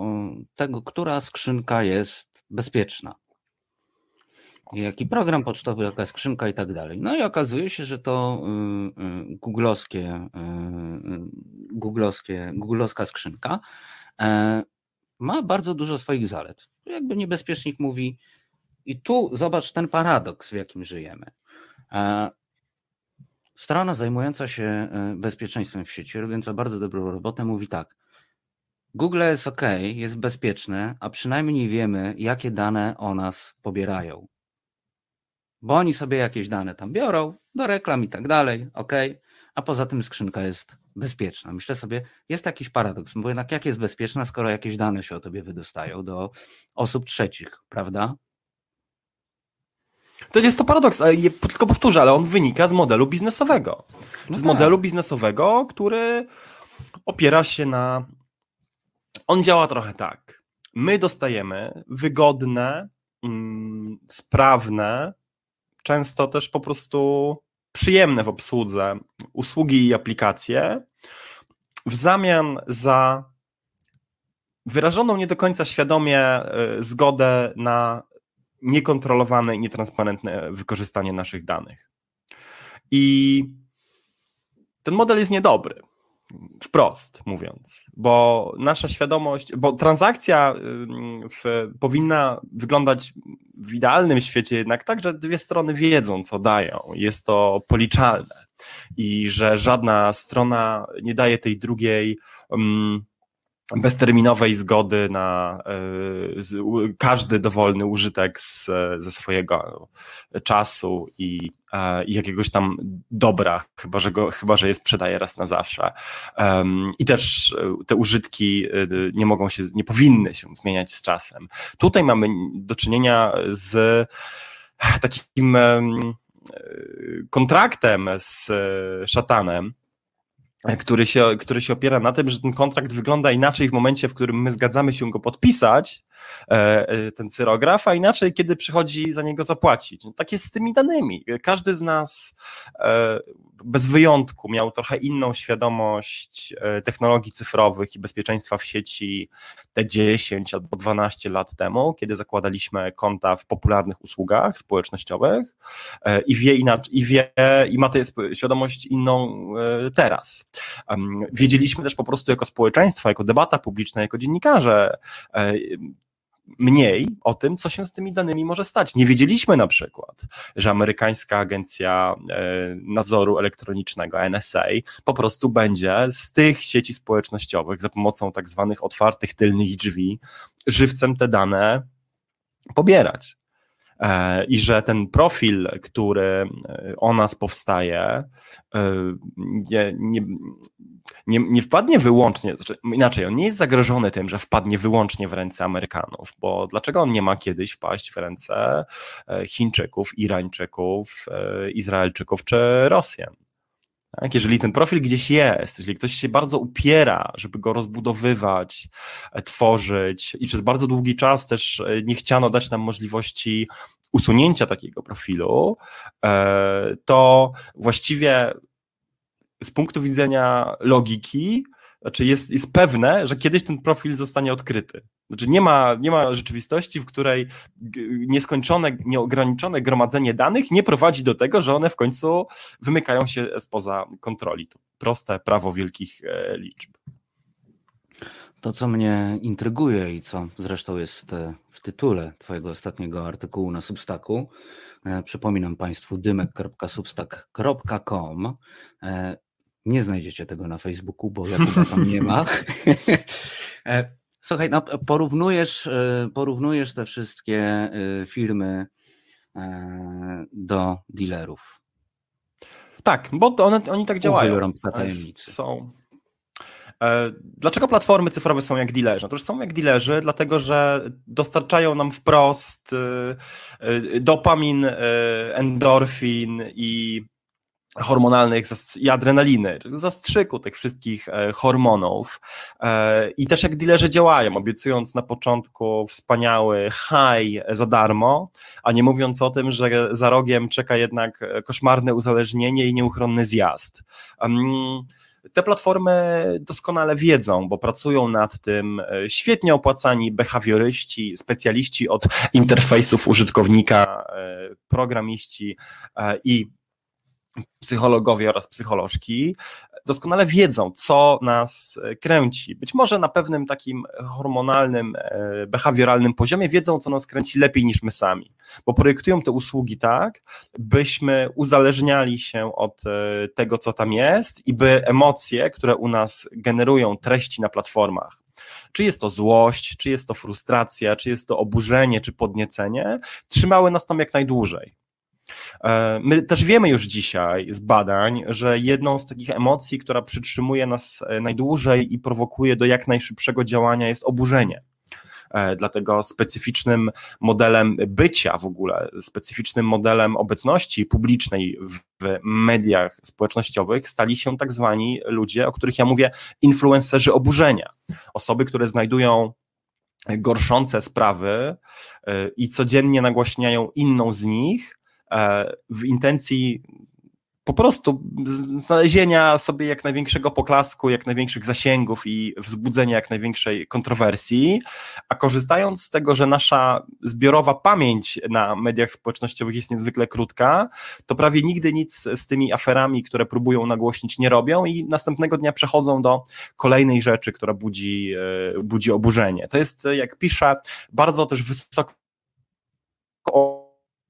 tego, która skrzynka jest bezpieczna jaki program pocztowy, jaka skrzynka i tak dalej. No i okazuje się, że to y, y, googlowskie, y, googlowskie, googlowska skrzynka e, ma bardzo dużo swoich zalet. Jakby niebezpiecznik mówi, i tu zobacz ten paradoks, w jakim żyjemy. E, strona zajmująca się bezpieczeństwem w sieci, robiąca bardzo dobrą robotę, mówi tak. Google jest ok, jest bezpieczne, a przynajmniej wiemy, jakie dane o nas pobierają bo oni sobie jakieś dane tam biorą do reklam i tak dalej, ok, a poza tym skrzynka jest bezpieczna. Myślę sobie, jest jakiś paradoks, bo jednak jak jest bezpieczna, skoro jakieś dane się o tobie wydostają do osób trzecich, prawda? To jest to paradoks, ale tylko powtórzę, ale on wynika z modelu biznesowego. No z tak. modelu biznesowego, który opiera się na. On działa trochę tak. My dostajemy wygodne, mm, sprawne, często też po prostu przyjemne w obsłudze usługi i aplikacje w zamian za wyrażoną nie do końca świadomie e, zgodę na niekontrolowane i nietransparentne wykorzystanie naszych danych. I ten model jest niedobry wprost mówiąc, bo nasza świadomość, bo transakcja w, powinna wyglądać w idealnym świecie jednak tak, że dwie strony wiedzą, co dają. Jest to policzalne i że żadna strona nie daje tej drugiej. Um, bezterminowej zgody na y, każdy dowolny użytek z, ze swojego czasu i, e, i, jakiegoś tam dobra, chyba że, go, chyba, że je sprzedaje raz na zawsze. I też e, te użytki nie mogą się, nie powinny się zmieniać z czasem. Tutaj mamy do czynienia z takim kontraktem z szatanem, który się, który się opiera na tym, że ten kontrakt wygląda inaczej w momencie, w którym my zgadzamy się go podpisać, ten cyrograf, a inaczej, kiedy przychodzi za niego zapłacić. No, tak jest z tymi danymi. Każdy z nas e, bez wyjątku miał trochę inną świadomość technologii cyfrowych i bezpieczeństwa w sieci te 10 albo 12 lat temu, kiedy zakładaliśmy konta w popularnych usługach społecznościowych i wie inaczej, i wie, i ma tę świadomość inną teraz. Wiedzieliśmy też po prostu jako społeczeństwo, jako debata publiczna, jako dziennikarze, e, mniej o tym, co się z tymi danymi może stać. Nie wiedzieliśmy na przykład, że amerykańska agencja e, nadzoru elektronicznego NSA po prostu będzie z tych sieci społecznościowych za pomocą tak zwanych otwartych tylnych drzwi żywcem te dane pobierać. i że ten profil, który o nas powstaje, nie, nie, nie, nie wpadnie wyłącznie, znaczy inaczej, on nie jest zagrożony tym, że wpadnie wyłącznie w ręce Amerykanów, bo dlaczego on nie ma kiedyś wpaść w ręce Chińczyków, Irańczyków, Izraelczyków czy Rosjan? Tak? Jeżeli ten profil gdzieś jest, jeżeli ktoś się bardzo upiera, żeby go rozbudowywać, e, tworzyć i przez bardzo długi czas też e, nie chciano dać nam możliwości usunięcia takiego profilu, e, to właściwie z punktu widzenia logiki, znaczy jest, jest pewne, że kiedyś ten profil zostanie odkryty. Znaczy nie ma, nie ma rzeczywistości, w której nieskończone, nieograniczone gromadzenie danych nie prowadzi do tego, że one w końcu wymykają się spoza kontroli. To proste prawo wielkich e, liczb. To, co mnie intryguje i co zresztą jest e, w tytule Twojego ostatniego artykułu na Substacku, e, przypominam Państwu dymek.substack.com. Nie znajdziecie tego na Facebooku, bo Jakuba tam nie ma. [laughs] Słuchaj, no, porównujesz, e, porównujesz te wszystkie e, firmy e, do dealerów. Tak, bo one, oni tak działają. Są. Dlaczego platformy cyfrowe są jak dealerzy? Otóż są jak dealerzy, dlatego że dostarczają nam wprost dopamin, endorfin i hormonalnych i adrenaliny, zastrzyku tych wszystkich e, hormonów e, i też jak dealerzy działają, obiecując na początku wspaniały high za darmo, a nie mówiąc o tym, że za rogiem czeka jednak koszmarne uzależnienie i nieuchronny zjazd. Te platformy doskonale wiedzą, bo pracują nad tym e, świetnie opłacani behawioryści, specjaliści od interfejsów użytkownika, programiści i psychologowie oraz psycholożki doskonale wiedzą, co nas e, kręci. Być może na pewnym takim hormonalnym, e, behawioralnym poziomie wiedzą, co nas kręci lepiej niż my sami, bo projektują te usługi tak, byśmy uzależniali się od e, tego, co tam jest i by emocje, które u nas generują treści na platformach, czy jest to złość, czy jest to frustracja, czy jest to oburzenie, czy podniecenie, trzymały nas tam jak najdłużej. E, my też wiemy już dzisiaj z badań, że jedną z takich emocji, która przytrzymuje nas e, najdłużej i prowokuje do jak najszybszego działania jest oburzenie. E, dlatego specyficznym modelem bycia w ogóle, specyficznym modelem obecności publicznej w mediach społecznościowych stali się tak zwani ludzie, o których ja mówię, influencerzy oburzenia. Osoby, które znajdują gorszące sprawy i codziennie nagłaśniają inną z nich, w intencji po prostu znalezienia sobie jak największego poklasku, jak największych zasięgów i wzbudzenia jak największej kontrowersji, a korzystając z tego, że nasza zbiorowa pamięć na mediach społecznościowych jest niezwykle krótka, to prawie nigdy nic z tymi aferami, które próbują nagłośnić, nie robią i następnego dnia przechodzą do kolejnej rzeczy, która budzi, e, budzi oburzenie. To jest, jak piszę, bardzo też wysoko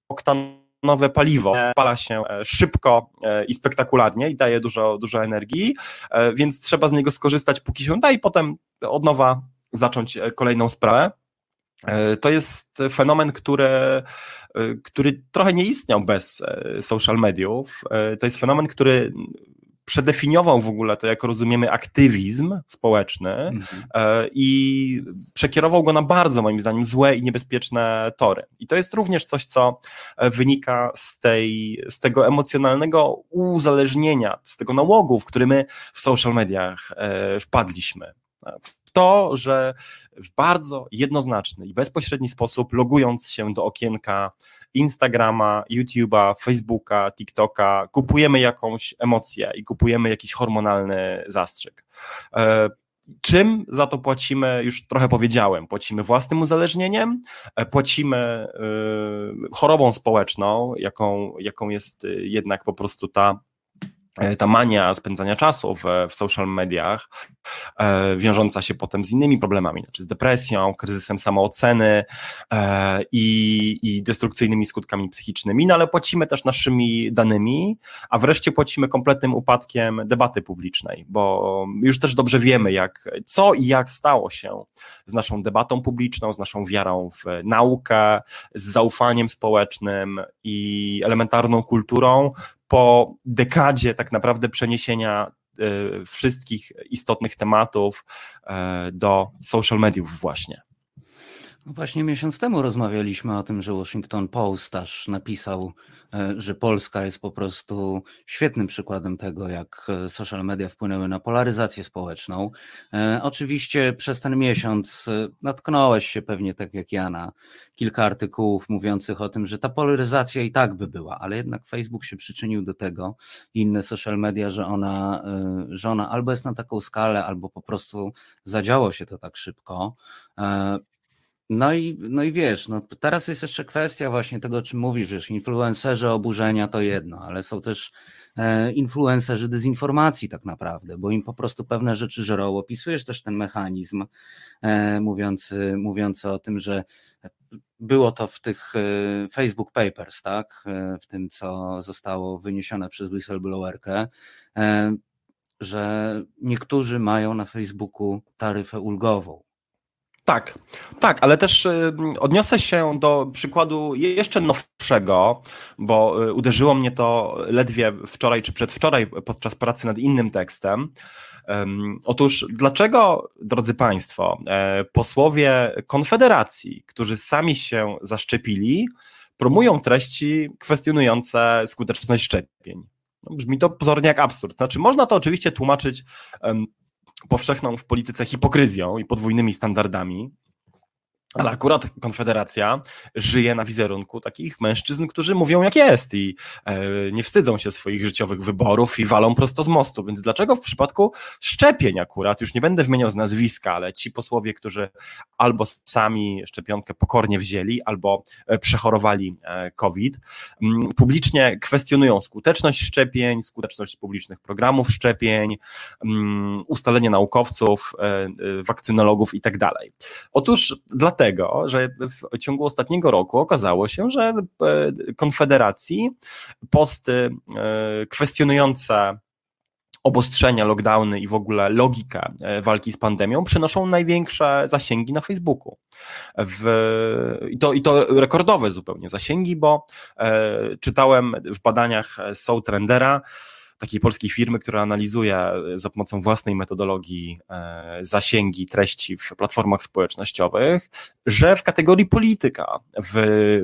oktan nowe paliwo spala się e, szybko e, i spektakularnie i daje dużo, dużo energii, e, więc trzeba z niego skorzystać póki się da i potem od nowa zacząć kolejną sprawę. To jest fenomen, który, który trochę nie istniał bez social mediów. To jest fenomen, który przedefiniował w ogóle to, jak rozumiemy aktywizm społeczny mhm. E, i przekierował go na bardzo, moim zdaniem, złe i niebezpieczne tory. I to jest również coś, co e, wynika z, tej, z tego emocjonalnego uzależnienia, z tego nałogu, w który my w social mediach e, wpadliśmy w to, że w bardzo jednoznaczny i bezpośredni sposób, logując się do okienka Instagrama, YouTube'a, Facebooka, TikToka, kupujemy jakąś emocję i kupujemy jakiś hormonalny zastrzyk. E, czym za to płacimy, już trochę powiedziałem, płacimy własnym uzależnieniem, e, płacimy e, chorobą społeczną, jaką, jaką jest jednak po prostu ta ta mania spędzania czasu w, w social mediach, e, wiążąca się potem z innymi problemami, znaczy z depresją, kryzysem samooceny e, i, i destrukcyjnymi skutkami psychicznymi, no ale płacimy też naszymi danymi, a wreszcie płacimy kompletnym upadkiem debaty publicznej, bo już też dobrze wiemy, jak, co i jak stało się z naszą debatą publiczną, z naszą wiarą w naukę, z zaufaniem społecznym i elementarną kulturą, po dekadzie tak naprawdę przeniesienia e, wszystkich istotnych tematów e, do social mediów właśnie. No właśnie miesiąc temu rozmawialiśmy o tym, że Washington Post aż napisał, e, że Polska jest po prostu świetnym przykładem tego, jak e, social media wpłynęły na polaryzację społeczną. E, oczywiście przez ten miesiąc natknąłeś się pewnie tak jak ja na kilka artykułów mówiących o tym, że ta polaryzacja i tak by była, ale jednak Facebook się przyczynił do tego, inne social media, że ona, że ona albo jest na taką skalę, albo po prostu zadziało się to tak szybko. No i, no i wiesz, no teraz jest jeszcze kwestia właśnie tego, o czym mówisz, wiesz, influencerzy oburzenia to jedno, ale są też e, influencerzy dezinformacji tak naprawdę, bo im po prostu pewne rzeczy żerą. Opisujesz też ten mechanizm e, mówiący, mówiący o tym, że było to w tych e, Facebook Papers, tak, e, w tym, co zostało wyniesione przez whistleblowerkę, e, że niektórzy mają na Facebooku taryfę ulgową tak, tak, ale też y, odniosę się do przykładu jeszcze nowszego, bo y, uderzyło mnie to ledwie wczoraj czy przedwczoraj podczas pracy nad innym tekstem. Otóż dlaczego, drodzy Państwo, e, posłowie Konfederacji, którzy sami się zaszczepili, promują treści kwestionujące skuteczność szczepień? No, brzmi to pozornie jak absurd. Znaczy, można to oczywiście tłumaczyć powszechną w polityce hipokryzją i podwójnymi standardami, ale akurat Konfederacja żyje na wizerunku takich mężczyzn, którzy mówią jak jest i e, nie wstydzą się swoich życiowych wyborów i walą prosto z mostu. Więc dlaczego w przypadku szczepień akurat, już nie będę wymieniał z nazwiska, ale ci posłowie, którzy albo sami szczepionkę pokornie wzięli, albo e, przechorowali e, COVID, publicznie kwestionują skuteczność szczepień, skuteczność publicznych programów szczepień, ustalenie naukowców, wakcynologów i tak. Otóż dlatego, dlatego, że w ciągu ostatniego roku okazało się, że e, Konfederacji posty e, kwestionujące obostrzenia, lockdowny i w ogóle logikę e, walki z pandemią przynoszą największe zasięgi na Facebooku. W, i, to, I to rekordowe zupełnie zasięgi, bo e, czytałem w badaniach Soul Trendera, takiej polskiej firmy, która analizuje e, za pomocą własnej metodologii e, zasięgi treści w platformach społecznościowych, że w kategorii polityka w,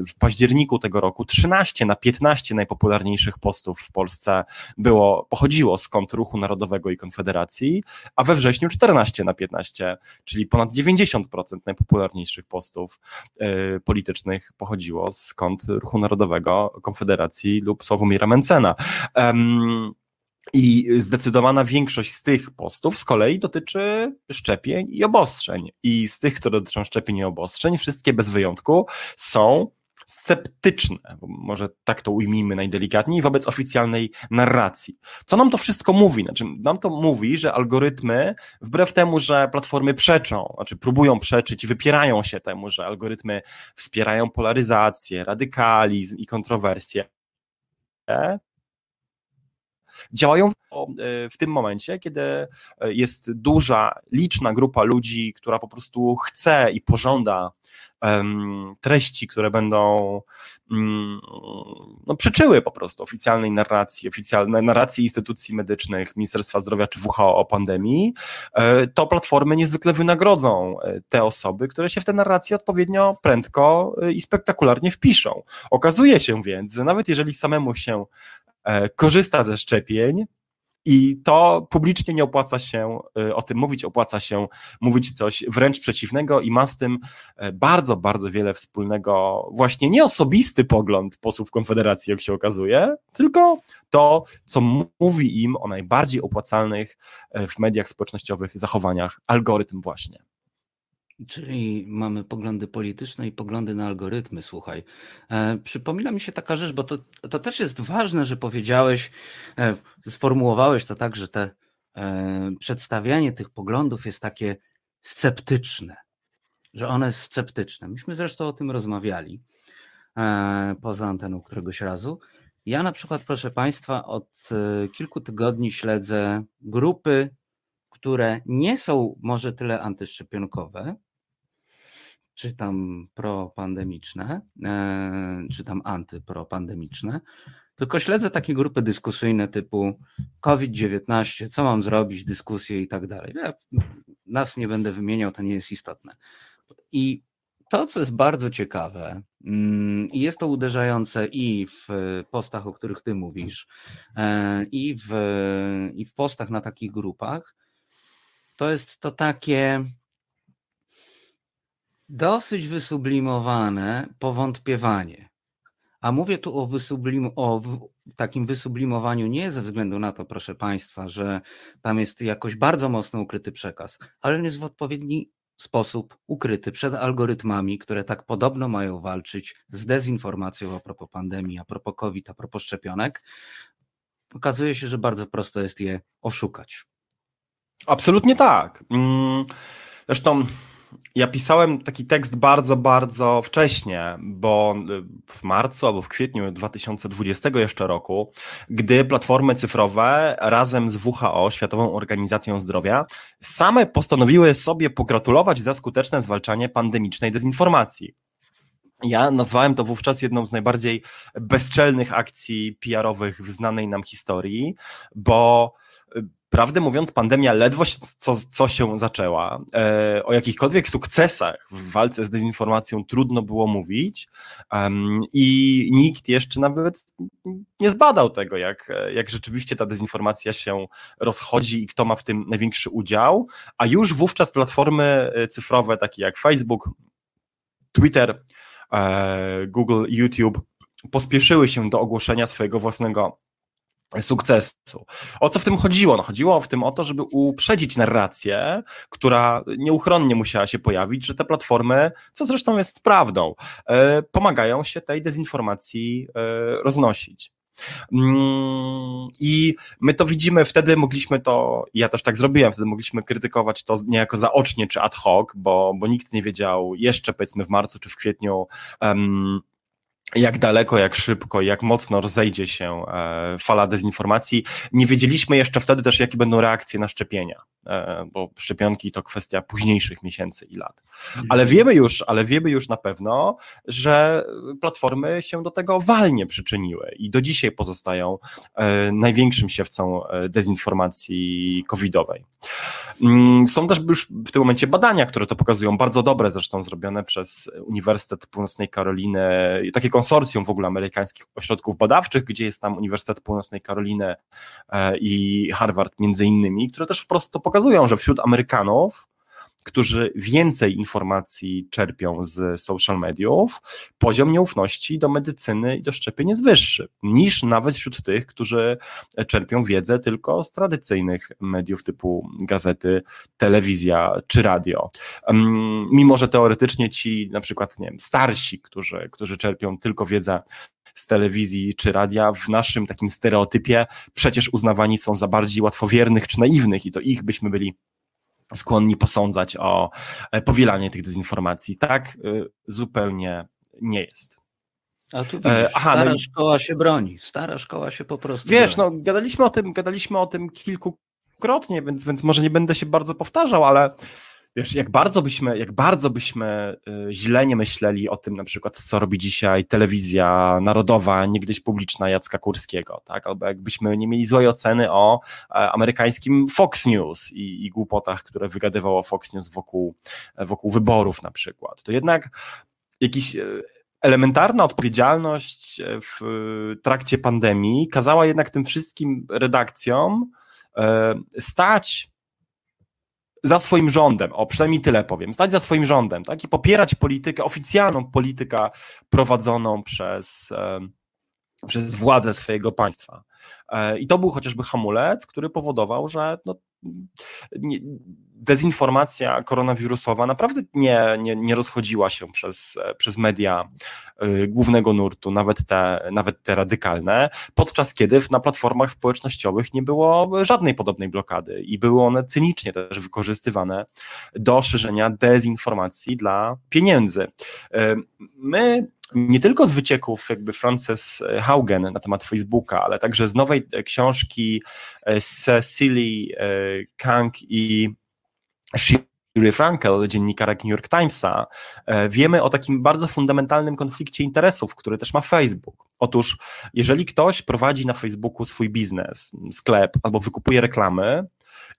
w październiku tego roku 13 na 15 najpopularniejszych postów w Polsce było, pochodziło kont Ruchu Narodowego i Konfederacji, a we wrześniu 14 na 15, czyli ponad 90% najpopularniejszych postów y, politycznych pochodziło kont Ruchu Narodowego, Konfederacji lub Sławomira Mencena. Um, i zdecydowana większość z tych postów z kolei dotyczy szczepień i obostrzeń. I z tych, które dotyczą szczepień i obostrzeń, wszystkie bez wyjątku są sceptyczne, może tak to ujmijmy najdelikatniej, wobec oficjalnej narracji. Co nam to wszystko mówi? Znaczy, nam to mówi, że algorytmy, wbrew temu, że platformy przeczą, znaczy próbują przeczyć i wypierają się temu, że algorytmy wspierają polaryzację, radykalizm i kontrowersje, działają w tym momencie, kiedy e, jest duża, liczna grupa ludzi, która po prostu chce i pożąda treści, które będą mm, no, przeczyły po prostu oficjalnej narracji, oficjalnej narracji instytucji medycznych, Ministerstwa Zdrowia czy WHO o pandemii, e, to platformy niezwykle wynagrodzą e, te osoby, które się w te narracje odpowiednio prędko i spektakularnie wpiszą. Okazuje się więc, że nawet jeżeli samemu się E, korzysta ze szczepień, i to publicznie nie opłaca się e, o tym mówić, opłaca się mówić coś wręcz przeciwnego i ma z tym e, bardzo, bardzo wiele wspólnego, właśnie nie osobisty pogląd posłów Konfederacji, jak się okazuje, tylko to, co mówi im o najbardziej opłacalnych w mediach społecznościowych zachowaniach algorytm właśnie. Czyli mamy poglądy polityczne i poglądy na algorytmy, słuchaj. E, przypomina mi się taka rzecz, bo to, to też jest ważne, że powiedziałeś, e, sformułowałeś to tak, że te e, przedstawianie tych poglądów jest takie sceptyczne, że one jest sceptyczne. Myśmy zresztą o tym rozmawiali e, poza anteną któregoś razu. Ja na przykład, proszę Państwa, od e, kilku tygodni śledzę grupy, które nie są może tyle antyszczepionkowe, czy tam propandemiczne, e, czy tam antypropandemiczne, tylko śledzę takie grupy dyskusyjne typu COVID-19, co mam zrobić, dyskusje i tak dalej. Ja nas nie będę wymieniał, to nie jest istotne. I to, co jest bardzo ciekawe, mm, i jest to uderzające i w postach, o których ty mówisz, e, i w, i w postach na takich grupach, to jest to takie dosyć wysublimowane powątpiewanie. A mówię tu o, wysublim, o takim wysublimowaniu nie ze względu na to, proszę Państwa, że tam jest jakoś bardzo mocno ukryty przekaz, ale jest w odpowiedni sposób ukryty przed algorytmami, które tak podobno mają walczyć z dezinformacją a propos pandemii, a propos COVID, a propos szczepionek. Okazuje się, że bardzo prosto jest je oszukać. Absolutnie tak. Mm, zresztą ja pisałem taki tekst bardzo, bardzo wcześnie, bo y, w marcu albo w kwietniu 2020 jeszcze roku, gdy platformy cyfrowe razem z WHO, Światową Organizacją Zdrowia, same postanowiły sobie pogratulować za skuteczne zwalczanie pandemicznej dezinformacji. Ja nazwałem to wówczas jedną z najbardziej bezczelnych akcji PR-owych w znanej nam historii, bo y, Prawdę mówiąc, pandemia ledwo co, co się zaczęła. E, o jakichkolwiek sukcesach w walce z dezinformacją trudno było mówić i nikt jeszcze nawet nie zbadał tego, jak, jak rzeczywiście ta dezinformacja się rozchodzi i kto ma w tym największy udział, a już wówczas platformy e, cyfrowe takie jak Facebook, Twitter, e, Google, YouTube pospieszyły się do ogłoszenia swojego własnego sukcesu. O co w tym chodziło? No, chodziło w tym o to, żeby uprzedzić narrację, która nieuchronnie musiała się pojawić, że te platformy, co zresztą jest prawdą, e, pomagają się tej dezinformacji e, roznosić. Mm, I my to widzimy, wtedy mogliśmy to, ja też tak zrobiłem, wtedy mogliśmy krytykować to niejako zaocznie czy ad hoc, bo, bo nikt nie wiedział jeszcze powiedzmy w marcu czy w kwietniu, um, jak daleko, jak szybko, jak mocno rozejdzie się e, fala dezinformacji. Nie wiedzieliśmy jeszcze wtedy też, jakie będą reakcje na szczepienia, e, bo szczepionki to kwestia późniejszych miesięcy i lat. Ale wiemy już, ale wiemy już na pewno, że platformy się do tego walnie przyczyniły i do dzisiaj pozostają e, największym siewcą dezinformacji covidowej. Mm, są też już w tym momencie badania, które to pokazują, bardzo dobre zresztą zrobione przez Uniwersytet Północnej Karoliny, takie konsorcjum w ogóle amerykańskich ośrodków badawczych, gdzie jest tam Uniwersytet Północnej Karoliny e, i Harvard między innymi, które też wprost to pokazują, że wśród Amerykanów którzy więcej informacji czerpią z social mediów, poziom nieufności do medycyny i do szczepień jest wyższy niż nawet wśród tych, którzy czerpią wiedzę tylko z tradycyjnych mediów typu gazety, telewizja czy radio. Mimo, że teoretycznie ci na przykład nie wiem, starsi, którzy, którzy czerpią tylko wiedzę z telewizji czy radia, w naszym takim stereotypie przecież uznawani są za bardziej łatwowiernych czy naiwnych i to ich byśmy byli skłonni posądzać o e, powielanie tych dezinformacji. Tak e, zupełnie nie jest. A tu widzisz, e, Aha, stara no szkoła się broni, stara szkoła się po prostu Wiesz, broni. no gadaliśmy o tym, gadaliśmy o tym kilkukrotnie, więc, więc może nie będę się bardzo powtarzał, ale Wiesz, jak bardzo byśmy, jak bardzo byśmy y, źle nie myśleli o tym, na przykład, co robi dzisiaj telewizja narodowa, niegdyś publiczna Jacka Kurskiego, tak? Albo jakbyśmy nie mieli złej oceny o e, amerykańskim Fox News i, i głupotach, które wygadywało Fox News wokół, wokół wyborów na przykład. To jednak jakiś e, elementarna odpowiedzialność w trakcie pandemii kazała jednak tym wszystkim redakcjom e, stać za swoim rządem, o przynajmniej tyle powiem, stać za swoim rządem, tak, i popierać politykę, oficjalną politykę prowadzoną przez, przez władzę swojego państwa. E, I to był chociażby hamulec, który powodował, że no, nie, dezinformacja koronawirusowa naprawdę nie, nie, nie rozchodziła się przez, przez media y, głównego nurtu, nawet te, nawet te radykalne, podczas kiedy na platformach społecznościowych nie było żadnej podobnej blokady i były one cynicznie też wykorzystywane do szerzenia dezinformacji dla pieniędzy. Y, my nie tylko z wycieków jakby Frances Haugen na temat Facebooka, ale także z nowej książki e, Cecily e, Kang i Shiri Frankel, dziennikarek New York Timesa, e, wiemy o takim bardzo fundamentalnym konflikcie interesów, który też ma Facebook. Otóż, jeżeli ktoś prowadzi na Facebooku swój biznes, sklep albo wykupuje reklamy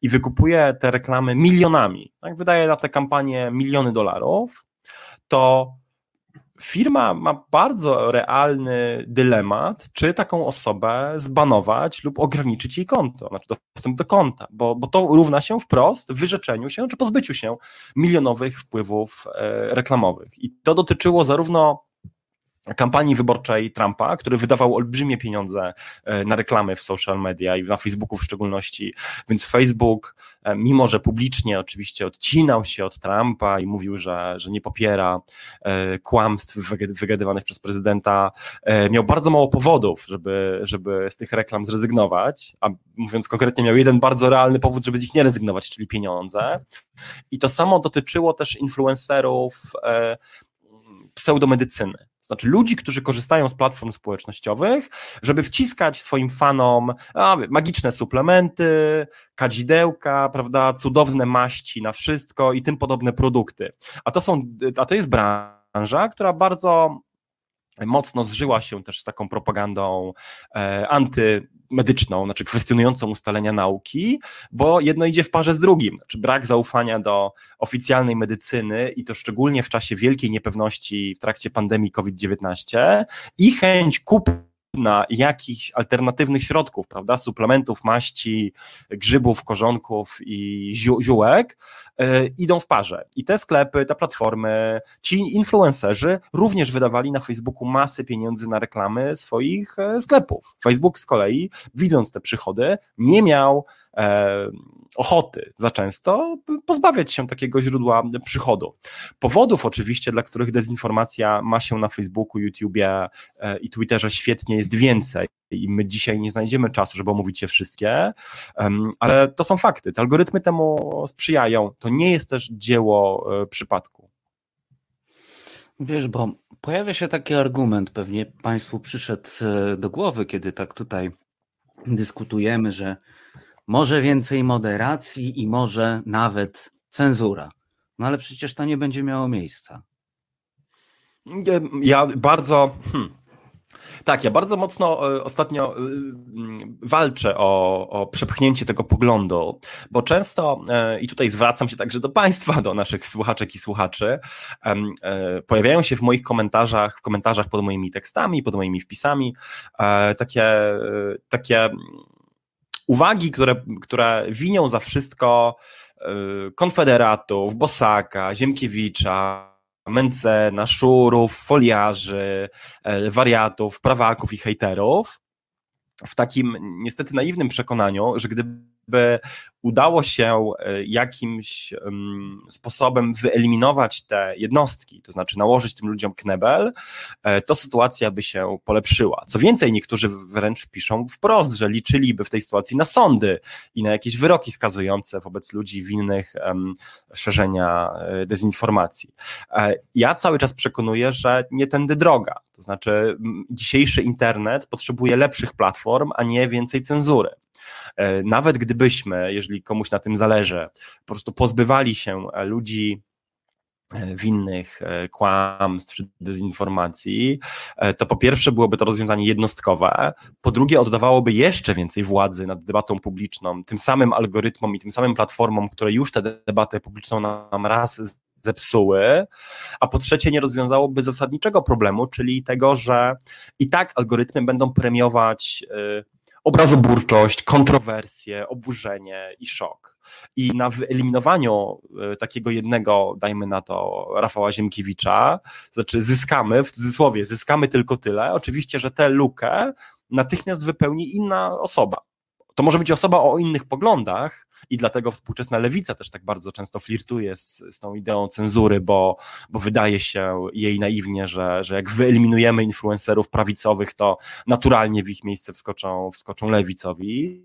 i wykupuje te reklamy milionami, tak, wydaje na te kampanie miliony dolarów, to firma ma bardzo realny dylemat, czy taką osobę zbanować lub ograniczyć jej konto, znaczy dostęp do konta, bo, bo to równa się wprost wyrzeczeniu się czy pozbyciu się milionowych wpływów e, reklamowych. I to dotyczyło zarówno kampanii wyborczej Trumpa, który wydawał olbrzymie pieniądze e, na reklamy w social media i na Facebooku w szczególności, więc Facebook, e, mimo że publicznie oczywiście odcinał się od Trumpa i mówił, że, że nie popiera e, kłamstw wygadywanych przez prezydenta, miał bardzo mało powodów, żeby, żeby z tych reklam zrezygnować, a mówiąc konkretnie, miał jeden bardzo realny powód, żeby z nich nie rezygnować, czyli pieniądze. I to samo dotyczyło też influencerów pseudomedycyny znaczy ludzi, którzy korzystają z platform społecznościowych, żeby wciskać swoim fanom a, magiczne suplementy, kadzidełka, prawda, cudowne maści na wszystko i tym podobne produkty. A to są, a to jest branża, która bardzo mocno zżyła się też z taką propagandą e, anty medyczną, znaczy kwestionującą ustalenia nauki, bo jedno idzie w parze z drugim. Znaczy brak zaufania do oficjalnej medycyny i to szczególnie w czasie wielkiej niepewności w trakcie pandemii COVID-19 i chęć kupy na jakichś alternatywnych środków, prawda, suplementów, maści, grzybów, korzonków i zió ziółek, yy, idą w parze. I te sklepy, te platformy, ci influencerzy również wydawali na Facebooku masę pieniędzy na reklamy swoich yy, sklepów. Facebook z kolei, widząc te przychody, nie miał yy, ochoty za często pozbawiać się takiego źródła przychodu. Powodów oczywiście, dla których dezinformacja ma się na Facebooku, YouTubie e, i Twitterze świetnie jest więcej i my dzisiaj nie znajdziemy czasu, żeby omówić je wszystkie, ale to są fakty. Te algorytmy temu sprzyjają. To nie jest też dzieło e, przypadku. Wiesz, bo pojawia się taki argument, pewnie Państwu przyszedł e, do głowy, kiedy tak tutaj dyskutujemy, że może więcej moderacji i może nawet cenzura. No ale przecież to nie będzie miało miejsca. Ja bardzo. Hmm. Tak, ja bardzo mocno e, ostatnio e, walczę o, o przepchnięcie tego poglądu, bo często, e, i tutaj zwracam się także do Państwa, do naszych słuchaczek i słuchaczy, pojawiają się w moich komentarzach, w komentarzach pod moimi tekstami, pod moimi wpisami takie, takie uwagi, które, które winią za wszystko y, konfederatów, Bosaka, Ziemkiewicza, Mencena, Szurów, foliarzy, e, wariatów, prawaków i hejterów w takim niestety naiwnym przekonaniu, że gdyby udało się e, jakimś sposobem wyeliminować te jednostki, to znaczy nałożyć tym ludziom knebel, e, to sytuacja by się polepszyła. Co więcej, niektórzy wręcz piszą wprost, że liczyliby w tej sytuacji na sądy i na jakieś wyroki skazujące wobec ludzi winnych szerzenia e, dezinformacji. Ja cały czas przekonuję, że nie tędy droga. To znaczy, dzisiejszy internet potrzebuje lepszych platform, a nie więcej cenzury. E, nawet gdybyśmy, jeżeli komuś na tym zależy, po prostu pozbywali się e, ludzi e, winnych kłamstw czy dezinformacji, to po pierwsze byłoby to rozwiązanie jednostkowe, po drugie oddawałoby jeszcze więcej władzy nad debatą publiczną, tym samym algorytmom i tym samym platformom, które już tę debatę publiczną nam raz zepsuły, a po trzecie nie rozwiązałoby zasadniczego problemu, czyli tego, że i tak algorytmy będą premiować obrazoburczość, kontrowersje, oburzenie i szok. I na wyeliminowaniu e, takiego jednego, dajmy na to, Rafała Ziemkiewicza, znaczy zyskamy, w cudzysłowie, zyskamy tylko tyle. Oczywiście, że tę lukę natychmiast wypełni inna osoba. To może być osoba o innych poglądach, i dlatego współczesna lewica też tak bardzo często flirtuje z, z tą ideą cenzury, bo, bo wydaje się jej naiwnie, że, że jak wyeliminujemy influencerów prawicowych, to naturalnie w ich miejsce wskoczą, wskoczą lewicowi.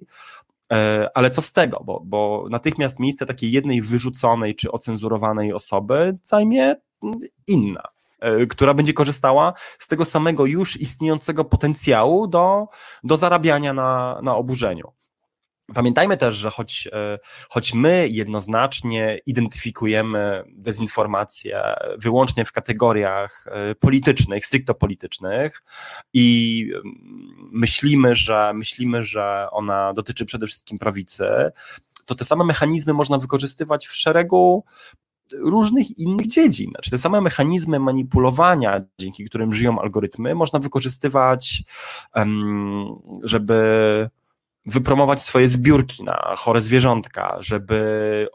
E, ale co z tego, bo, bo natychmiast miejsce takiej jednej wyrzuconej czy ocenzurowanej osoby zajmie inna e, która będzie korzystała z tego samego już istniejącego potencjału do, do zarabiania na, na oburzeniu. Pamiętajmy też, że choć, e, choć my jednoznacznie identyfikujemy dezinformację wyłącznie w kategoriach e, politycznych, stricto politycznych i mm, myślimy, że myślimy, że ona dotyczy przede wszystkim prawicy, to te same mechanizmy można wykorzystywać w szeregu różnych innych dziedzin. Znaczy te same mechanizmy manipulowania, dzięki którym żyją algorytmy, można wykorzystywać, żeby wypromować swoje zbiórki na chore zwierzątka, żeby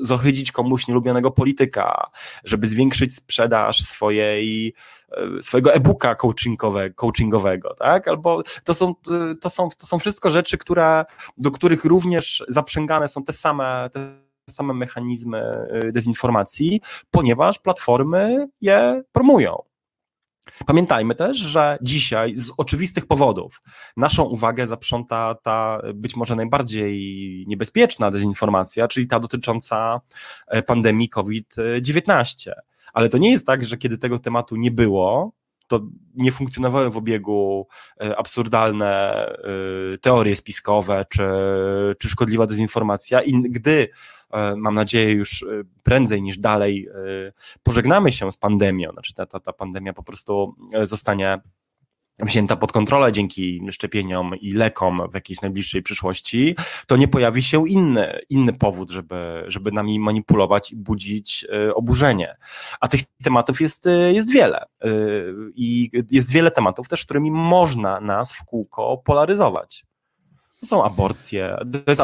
zohydzić komuś nielubionego polityka, żeby zwiększyć sprzedaż swojej, e, swojego e-booka coachingowego, coachingowego, tak? Albo to są, to, są, to są wszystko rzeczy, które, do których również zaprzęgane są te same, te same mechanizmy e, dezinformacji, ponieważ platformy je promują. Pamiętajmy też, że dzisiaj z oczywistych powodów naszą uwagę zaprząta ta być może najbardziej niebezpieczna dezinformacja, czyli ta dotycząca e, pandemii COVID-19. Ale to nie jest tak, że kiedy tego tematu nie było, to nie funkcjonowały w obiegu e, absurdalne e, teorie spiskowe czy, czy szkodliwa dezinformacja. I gdy E, mam nadzieję już e, prędzej niż dalej e, pożegnamy się z pandemią, znaczy ta, ta, ta pandemia po prostu zostanie wzięta pod kontrolę dzięki szczepieniom i lekom w jakiejś najbliższej przyszłości, to nie pojawi się inny, inny powód, żeby, żeby nami manipulować i budzić oburzenie. A tych tematów jest, jest wiele. I jest wiele tematów też, którymi można nas w kółko polaryzować. To są aborcje, to jest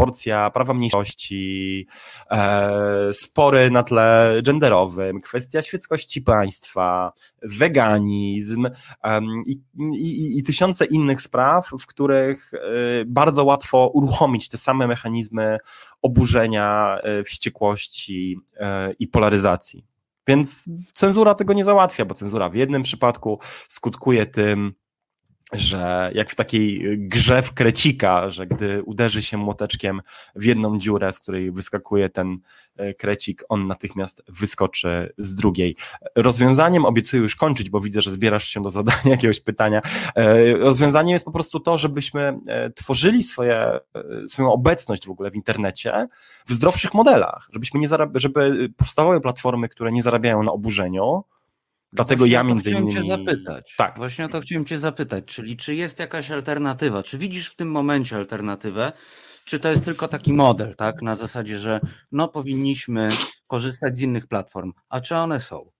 porcja prawa mniejszości, e, spory na tle genderowym, kwestia świeckości państwa, weganizm i, i, i tysiące innych spraw, w których e, bardzo łatwo uruchomić te same mechanizmy oburzenia, e, wściekłości i polaryzacji. Więc cenzura tego nie załatwia, bo cenzura w jednym przypadku skutkuje tym, że jak w takiej grze w krecika, że gdy uderzy się młoteczkiem w jedną dziurę, z której wyskakuje ten e, krecik, on natychmiast wyskoczy z drugiej. Rozwiązaniem obiecuję już kończyć, bo widzę, że zbierasz się do zadania [laughs] jakiegoś pytania. E, rozwiązaniem jest po prostu to, żebyśmy e, tworzyli swoje, swoją obecność w ogóle w internecie w zdrowszych modelach, żebyśmy nie żeby powstawały platformy, które nie zarabiają na oburzeniu, Dlatego Właśnie ja między innymi... Chciałem cię zapytać. Tak. Właśnie o to chciałem cię zapytać, czyli czy jest jakaś alternatywa? Czy widzisz w tym momencie alternatywę? Czy to jest tylko taki model, tak? Na zasadzie, że no powinniśmy korzystać z innych platform. A czy one są?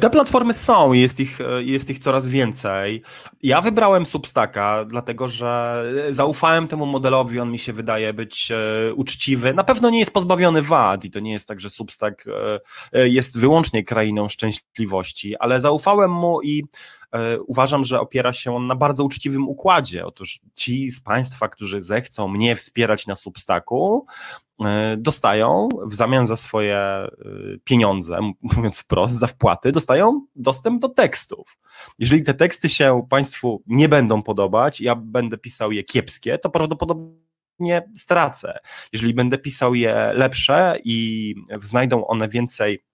Te platformy są, jest ich, jest ich coraz więcej. Ja wybrałem Substacka, dlatego że zaufałem temu modelowi, on mi się wydaje być e, uczciwy. Na pewno nie jest pozbawiony wad i to nie jest tak, że Substack e, e, jest wyłącznie krainą szczęśliwości, ale zaufałem mu i uważam, że opiera się on na bardzo uczciwym układzie. Otóż ci z Państwa, którzy zechcą mnie wspierać na Substacku, E, dostają w zamian za swoje e, pieniądze, mówiąc wprost, za wpłaty, dostają dostęp do tekstów. Jeżeli te teksty się Państwu nie będą podobać, ja będę pisał je kiepskie, to prawdopodobnie stracę. Jeżeli będę pisał je lepsze i znajdą one więcej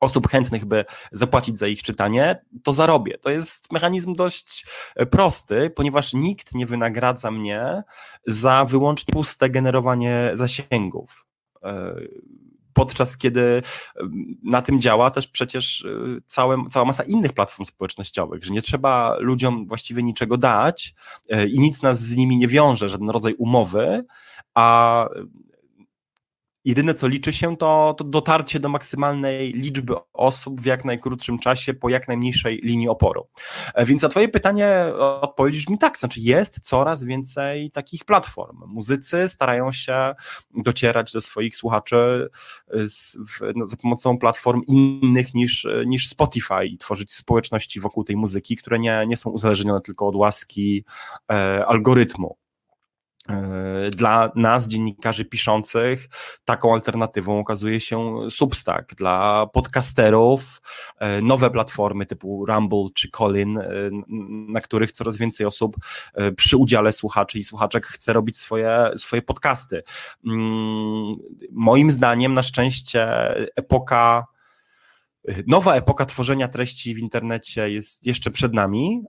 osób chętnych, by zapłacić za ich czytanie, to zarobię. To jest mechanizm dość e, prosty, ponieważ nikt nie wynagradza mnie za wyłącznie puste generowanie zasięgów. E, podczas kiedy e, na tym działa też przecież całe, cała masa innych platform społecznościowych, że nie trzeba ludziom właściwie niczego dać i nic nas z nimi nie wiąże, żaden rodzaj umowy, a jedyne co liczy się to, to dotarcie do maksymalnej liczby osób w jak najkrótszym czasie po jak najmniejszej linii oporu. E, więc na twoje pytanie odpowiedzisz mi tak, znaczy jest coraz więcej takich platform. Muzycy starają się docierać do swoich słuchaczy e, z, w, no, za pomocą platform innych niż, niż Spotify i tworzyć społeczności wokół tej muzyki, które nie, nie są uzależnione tylko od łaski e, algorytmu. E, dla nas, dziennikarzy piszących, taką alternatywą okazuje się Substack. Dla podcasterów e, nowe platformy typu Rumble czy Colin, e, na których coraz więcej osób przy udziale słuchaczy i słuchaczek chce robić swoje, swoje podcasty. Mm, moim zdaniem, na szczęście, epoka Nowa epoka tworzenia treści w internecie jest jeszcze przed nami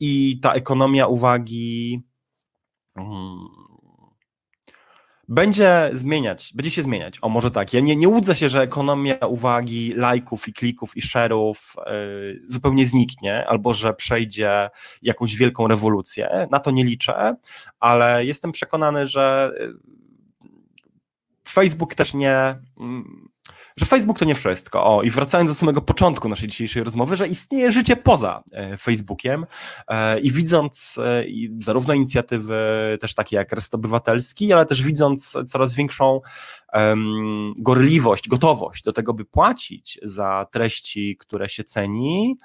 i ta ekonomia uwagi. Będzie zmieniać, będzie się zmieniać. O, może tak. Ja nie, nie łudzę się, że ekonomia uwagi, lajków i klików i share'ów yy, zupełnie zniknie, albo że przejdzie jakąś wielką rewolucję. Na to nie liczę, ale jestem przekonany, że y, Facebook też nie. Yy, że Facebook to nie wszystko. O, i wracając do samego początku naszej dzisiejszej rozmowy, że istnieje życie poza e, Facebookiem e, i widząc e, zarówno inicjatywy też takie jak Rest Obywatelski, ale też widząc coraz większą gorliwość, gotowość do tego, by płacić za treści, które się ceni,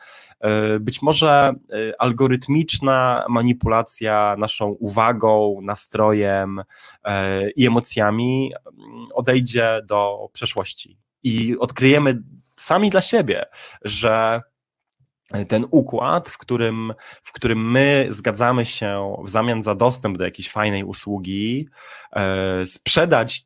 być może algorytmiczna manipulacja naszą uwagą, nastrojem i emocjami odejdzie do przeszłości i odkryjemy sami dla siebie, że ten układ, w którym, w którym my zgadzamy się w zamian za dostęp do jakiejś fajnej usługi, e, sprzedać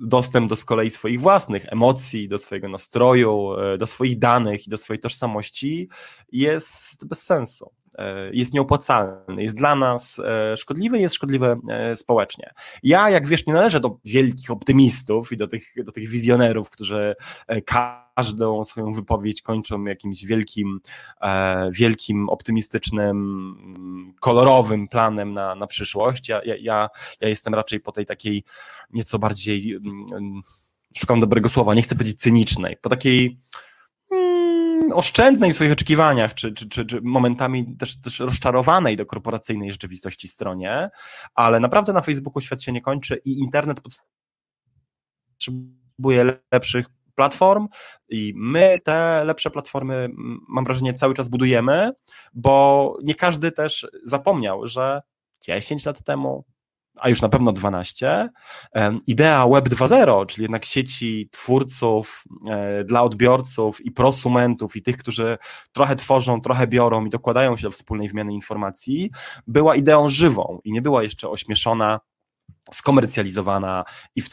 dostęp do z kolei swoich własnych emocji, do swojego nastroju, e, do swoich danych i do swojej tożsamości, jest bez sensu. E, jest nieopłacalny, jest dla nas e, szkodliwy, jest szkodliwy e, społecznie. Ja, jak wiesz, nie należę do wielkich optymistów i do tych, do tych wizjonerów, którzy każdą swoją wypowiedź kończą jakimś wielkim, wielkim, optymistycznym, kolorowym planem na, na przyszłość. Ja, ja, ja jestem raczej po tej takiej nieco bardziej, mm, szukam dobrego słowa, nie chcę powiedzieć cynicznej, po takiej oszczędnej w swoich oczekiwaniach, czy, czy, czy, czy momentami też, też rozczarowanej do korporacyjnej rzeczywistości stronie, ale naprawdę na Facebooku świat się nie kończy i internet potrzebuje lepszych platform i my te lepsze platformy, mam wrażenie, cały czas budujemy, bo nie każdy też zapomniał, że 10 lat temu, a już na pewno 12. Idea Web 2.0, czyli jednak sieci twórców e, dla odbiorców i prosumentów i tych, którzy trochę tworzą, trochę biorą i dokładają się do wspólnej wymiany informacji, była ideą żywą i nie była jeszcze ośmieszona skomercjalizowana i w,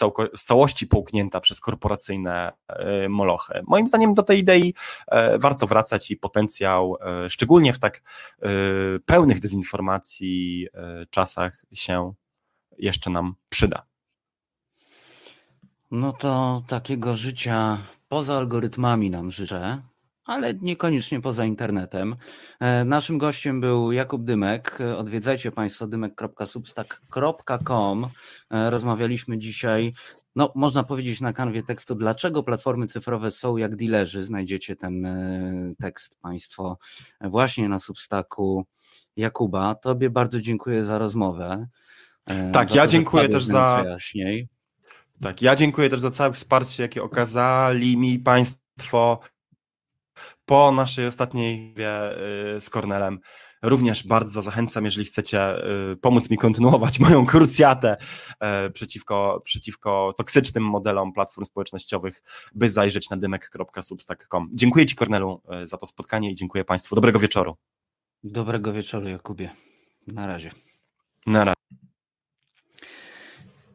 całości połknięta przez korporacyjne e, molochy. Moim zdaniem do tej idei e, warto wracać i potencjał, szczególnie w tak pełnych dezinformacji czasach się jeszcze nam przyda. No to takiego życia poza algorytmami nam życzę, ale niekoniecznie poza internetem. E, naszym gościem był Jakub Dymek. Odwiedzajcie Państwo dymek.substack.com. E, rozmawialiśmy dzisiaj, no można powiedzieć na kanwie tekstu, dlaczego platformy cyfrowe są jak dilerzy. Znajdziecie ten e, tekst Państwo właśnie na Substacku Jakuba. Tobie bardzo dziękuję za rozmowę. E, tak, ja dziękuję też za. Jaśniej. Tak, ja dziękuję też za całe wsparcie, jakie okazali mi Państwo po naszej ostatniej y, z Kornelem. Również bardzo zachęcam, jeżeli chcecie y, pomóc mi kontynuować [laughs] moją krucjatę y, przeciwko, przeciwko toksycznym modelom platform społecznościowych, by zajrzeć na dymek.substack.com. Dziękuję Ci, Kornelu, za to spotkanie i dziękuję Państwu. Dobrego wieczoru. Dobrego wieczoru, Jakubie. Na razie. Na razie.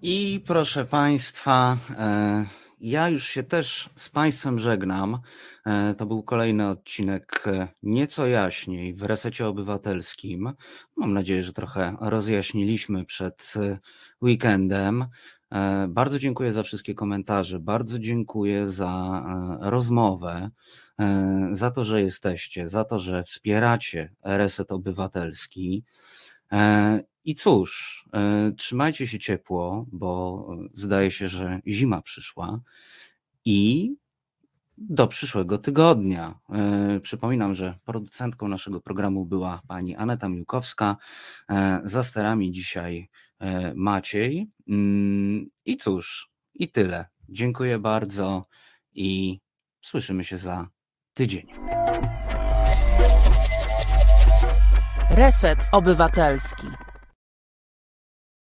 I proszę Państwa, e, ja już się też z Państwem żegnam. E, to był kolejny odcinek e, nieco jaśniej w resecie obywatelskim. Mam nadzieję, że trochę rozjaśniliśmy przed weekendem. Bardzo dziękuję za wszystkie komentarze, bardzo dziękuję za rozmowę, za to, że jesteście, za to, że wspieracie Reset Obywatelski. I cóż, trzymajcie się ciepło, bo zdaje się, że zima przyszła i do przyszłego tygodnia. Przypominam, że producentką naszego programu była pani Aneta Miłkowska. Za sterami dzisiaj Maciej. Mm, I cóż, i tyle. Dziękuję bardzo i słyszymy się za tydzień. Reset Obywatelski.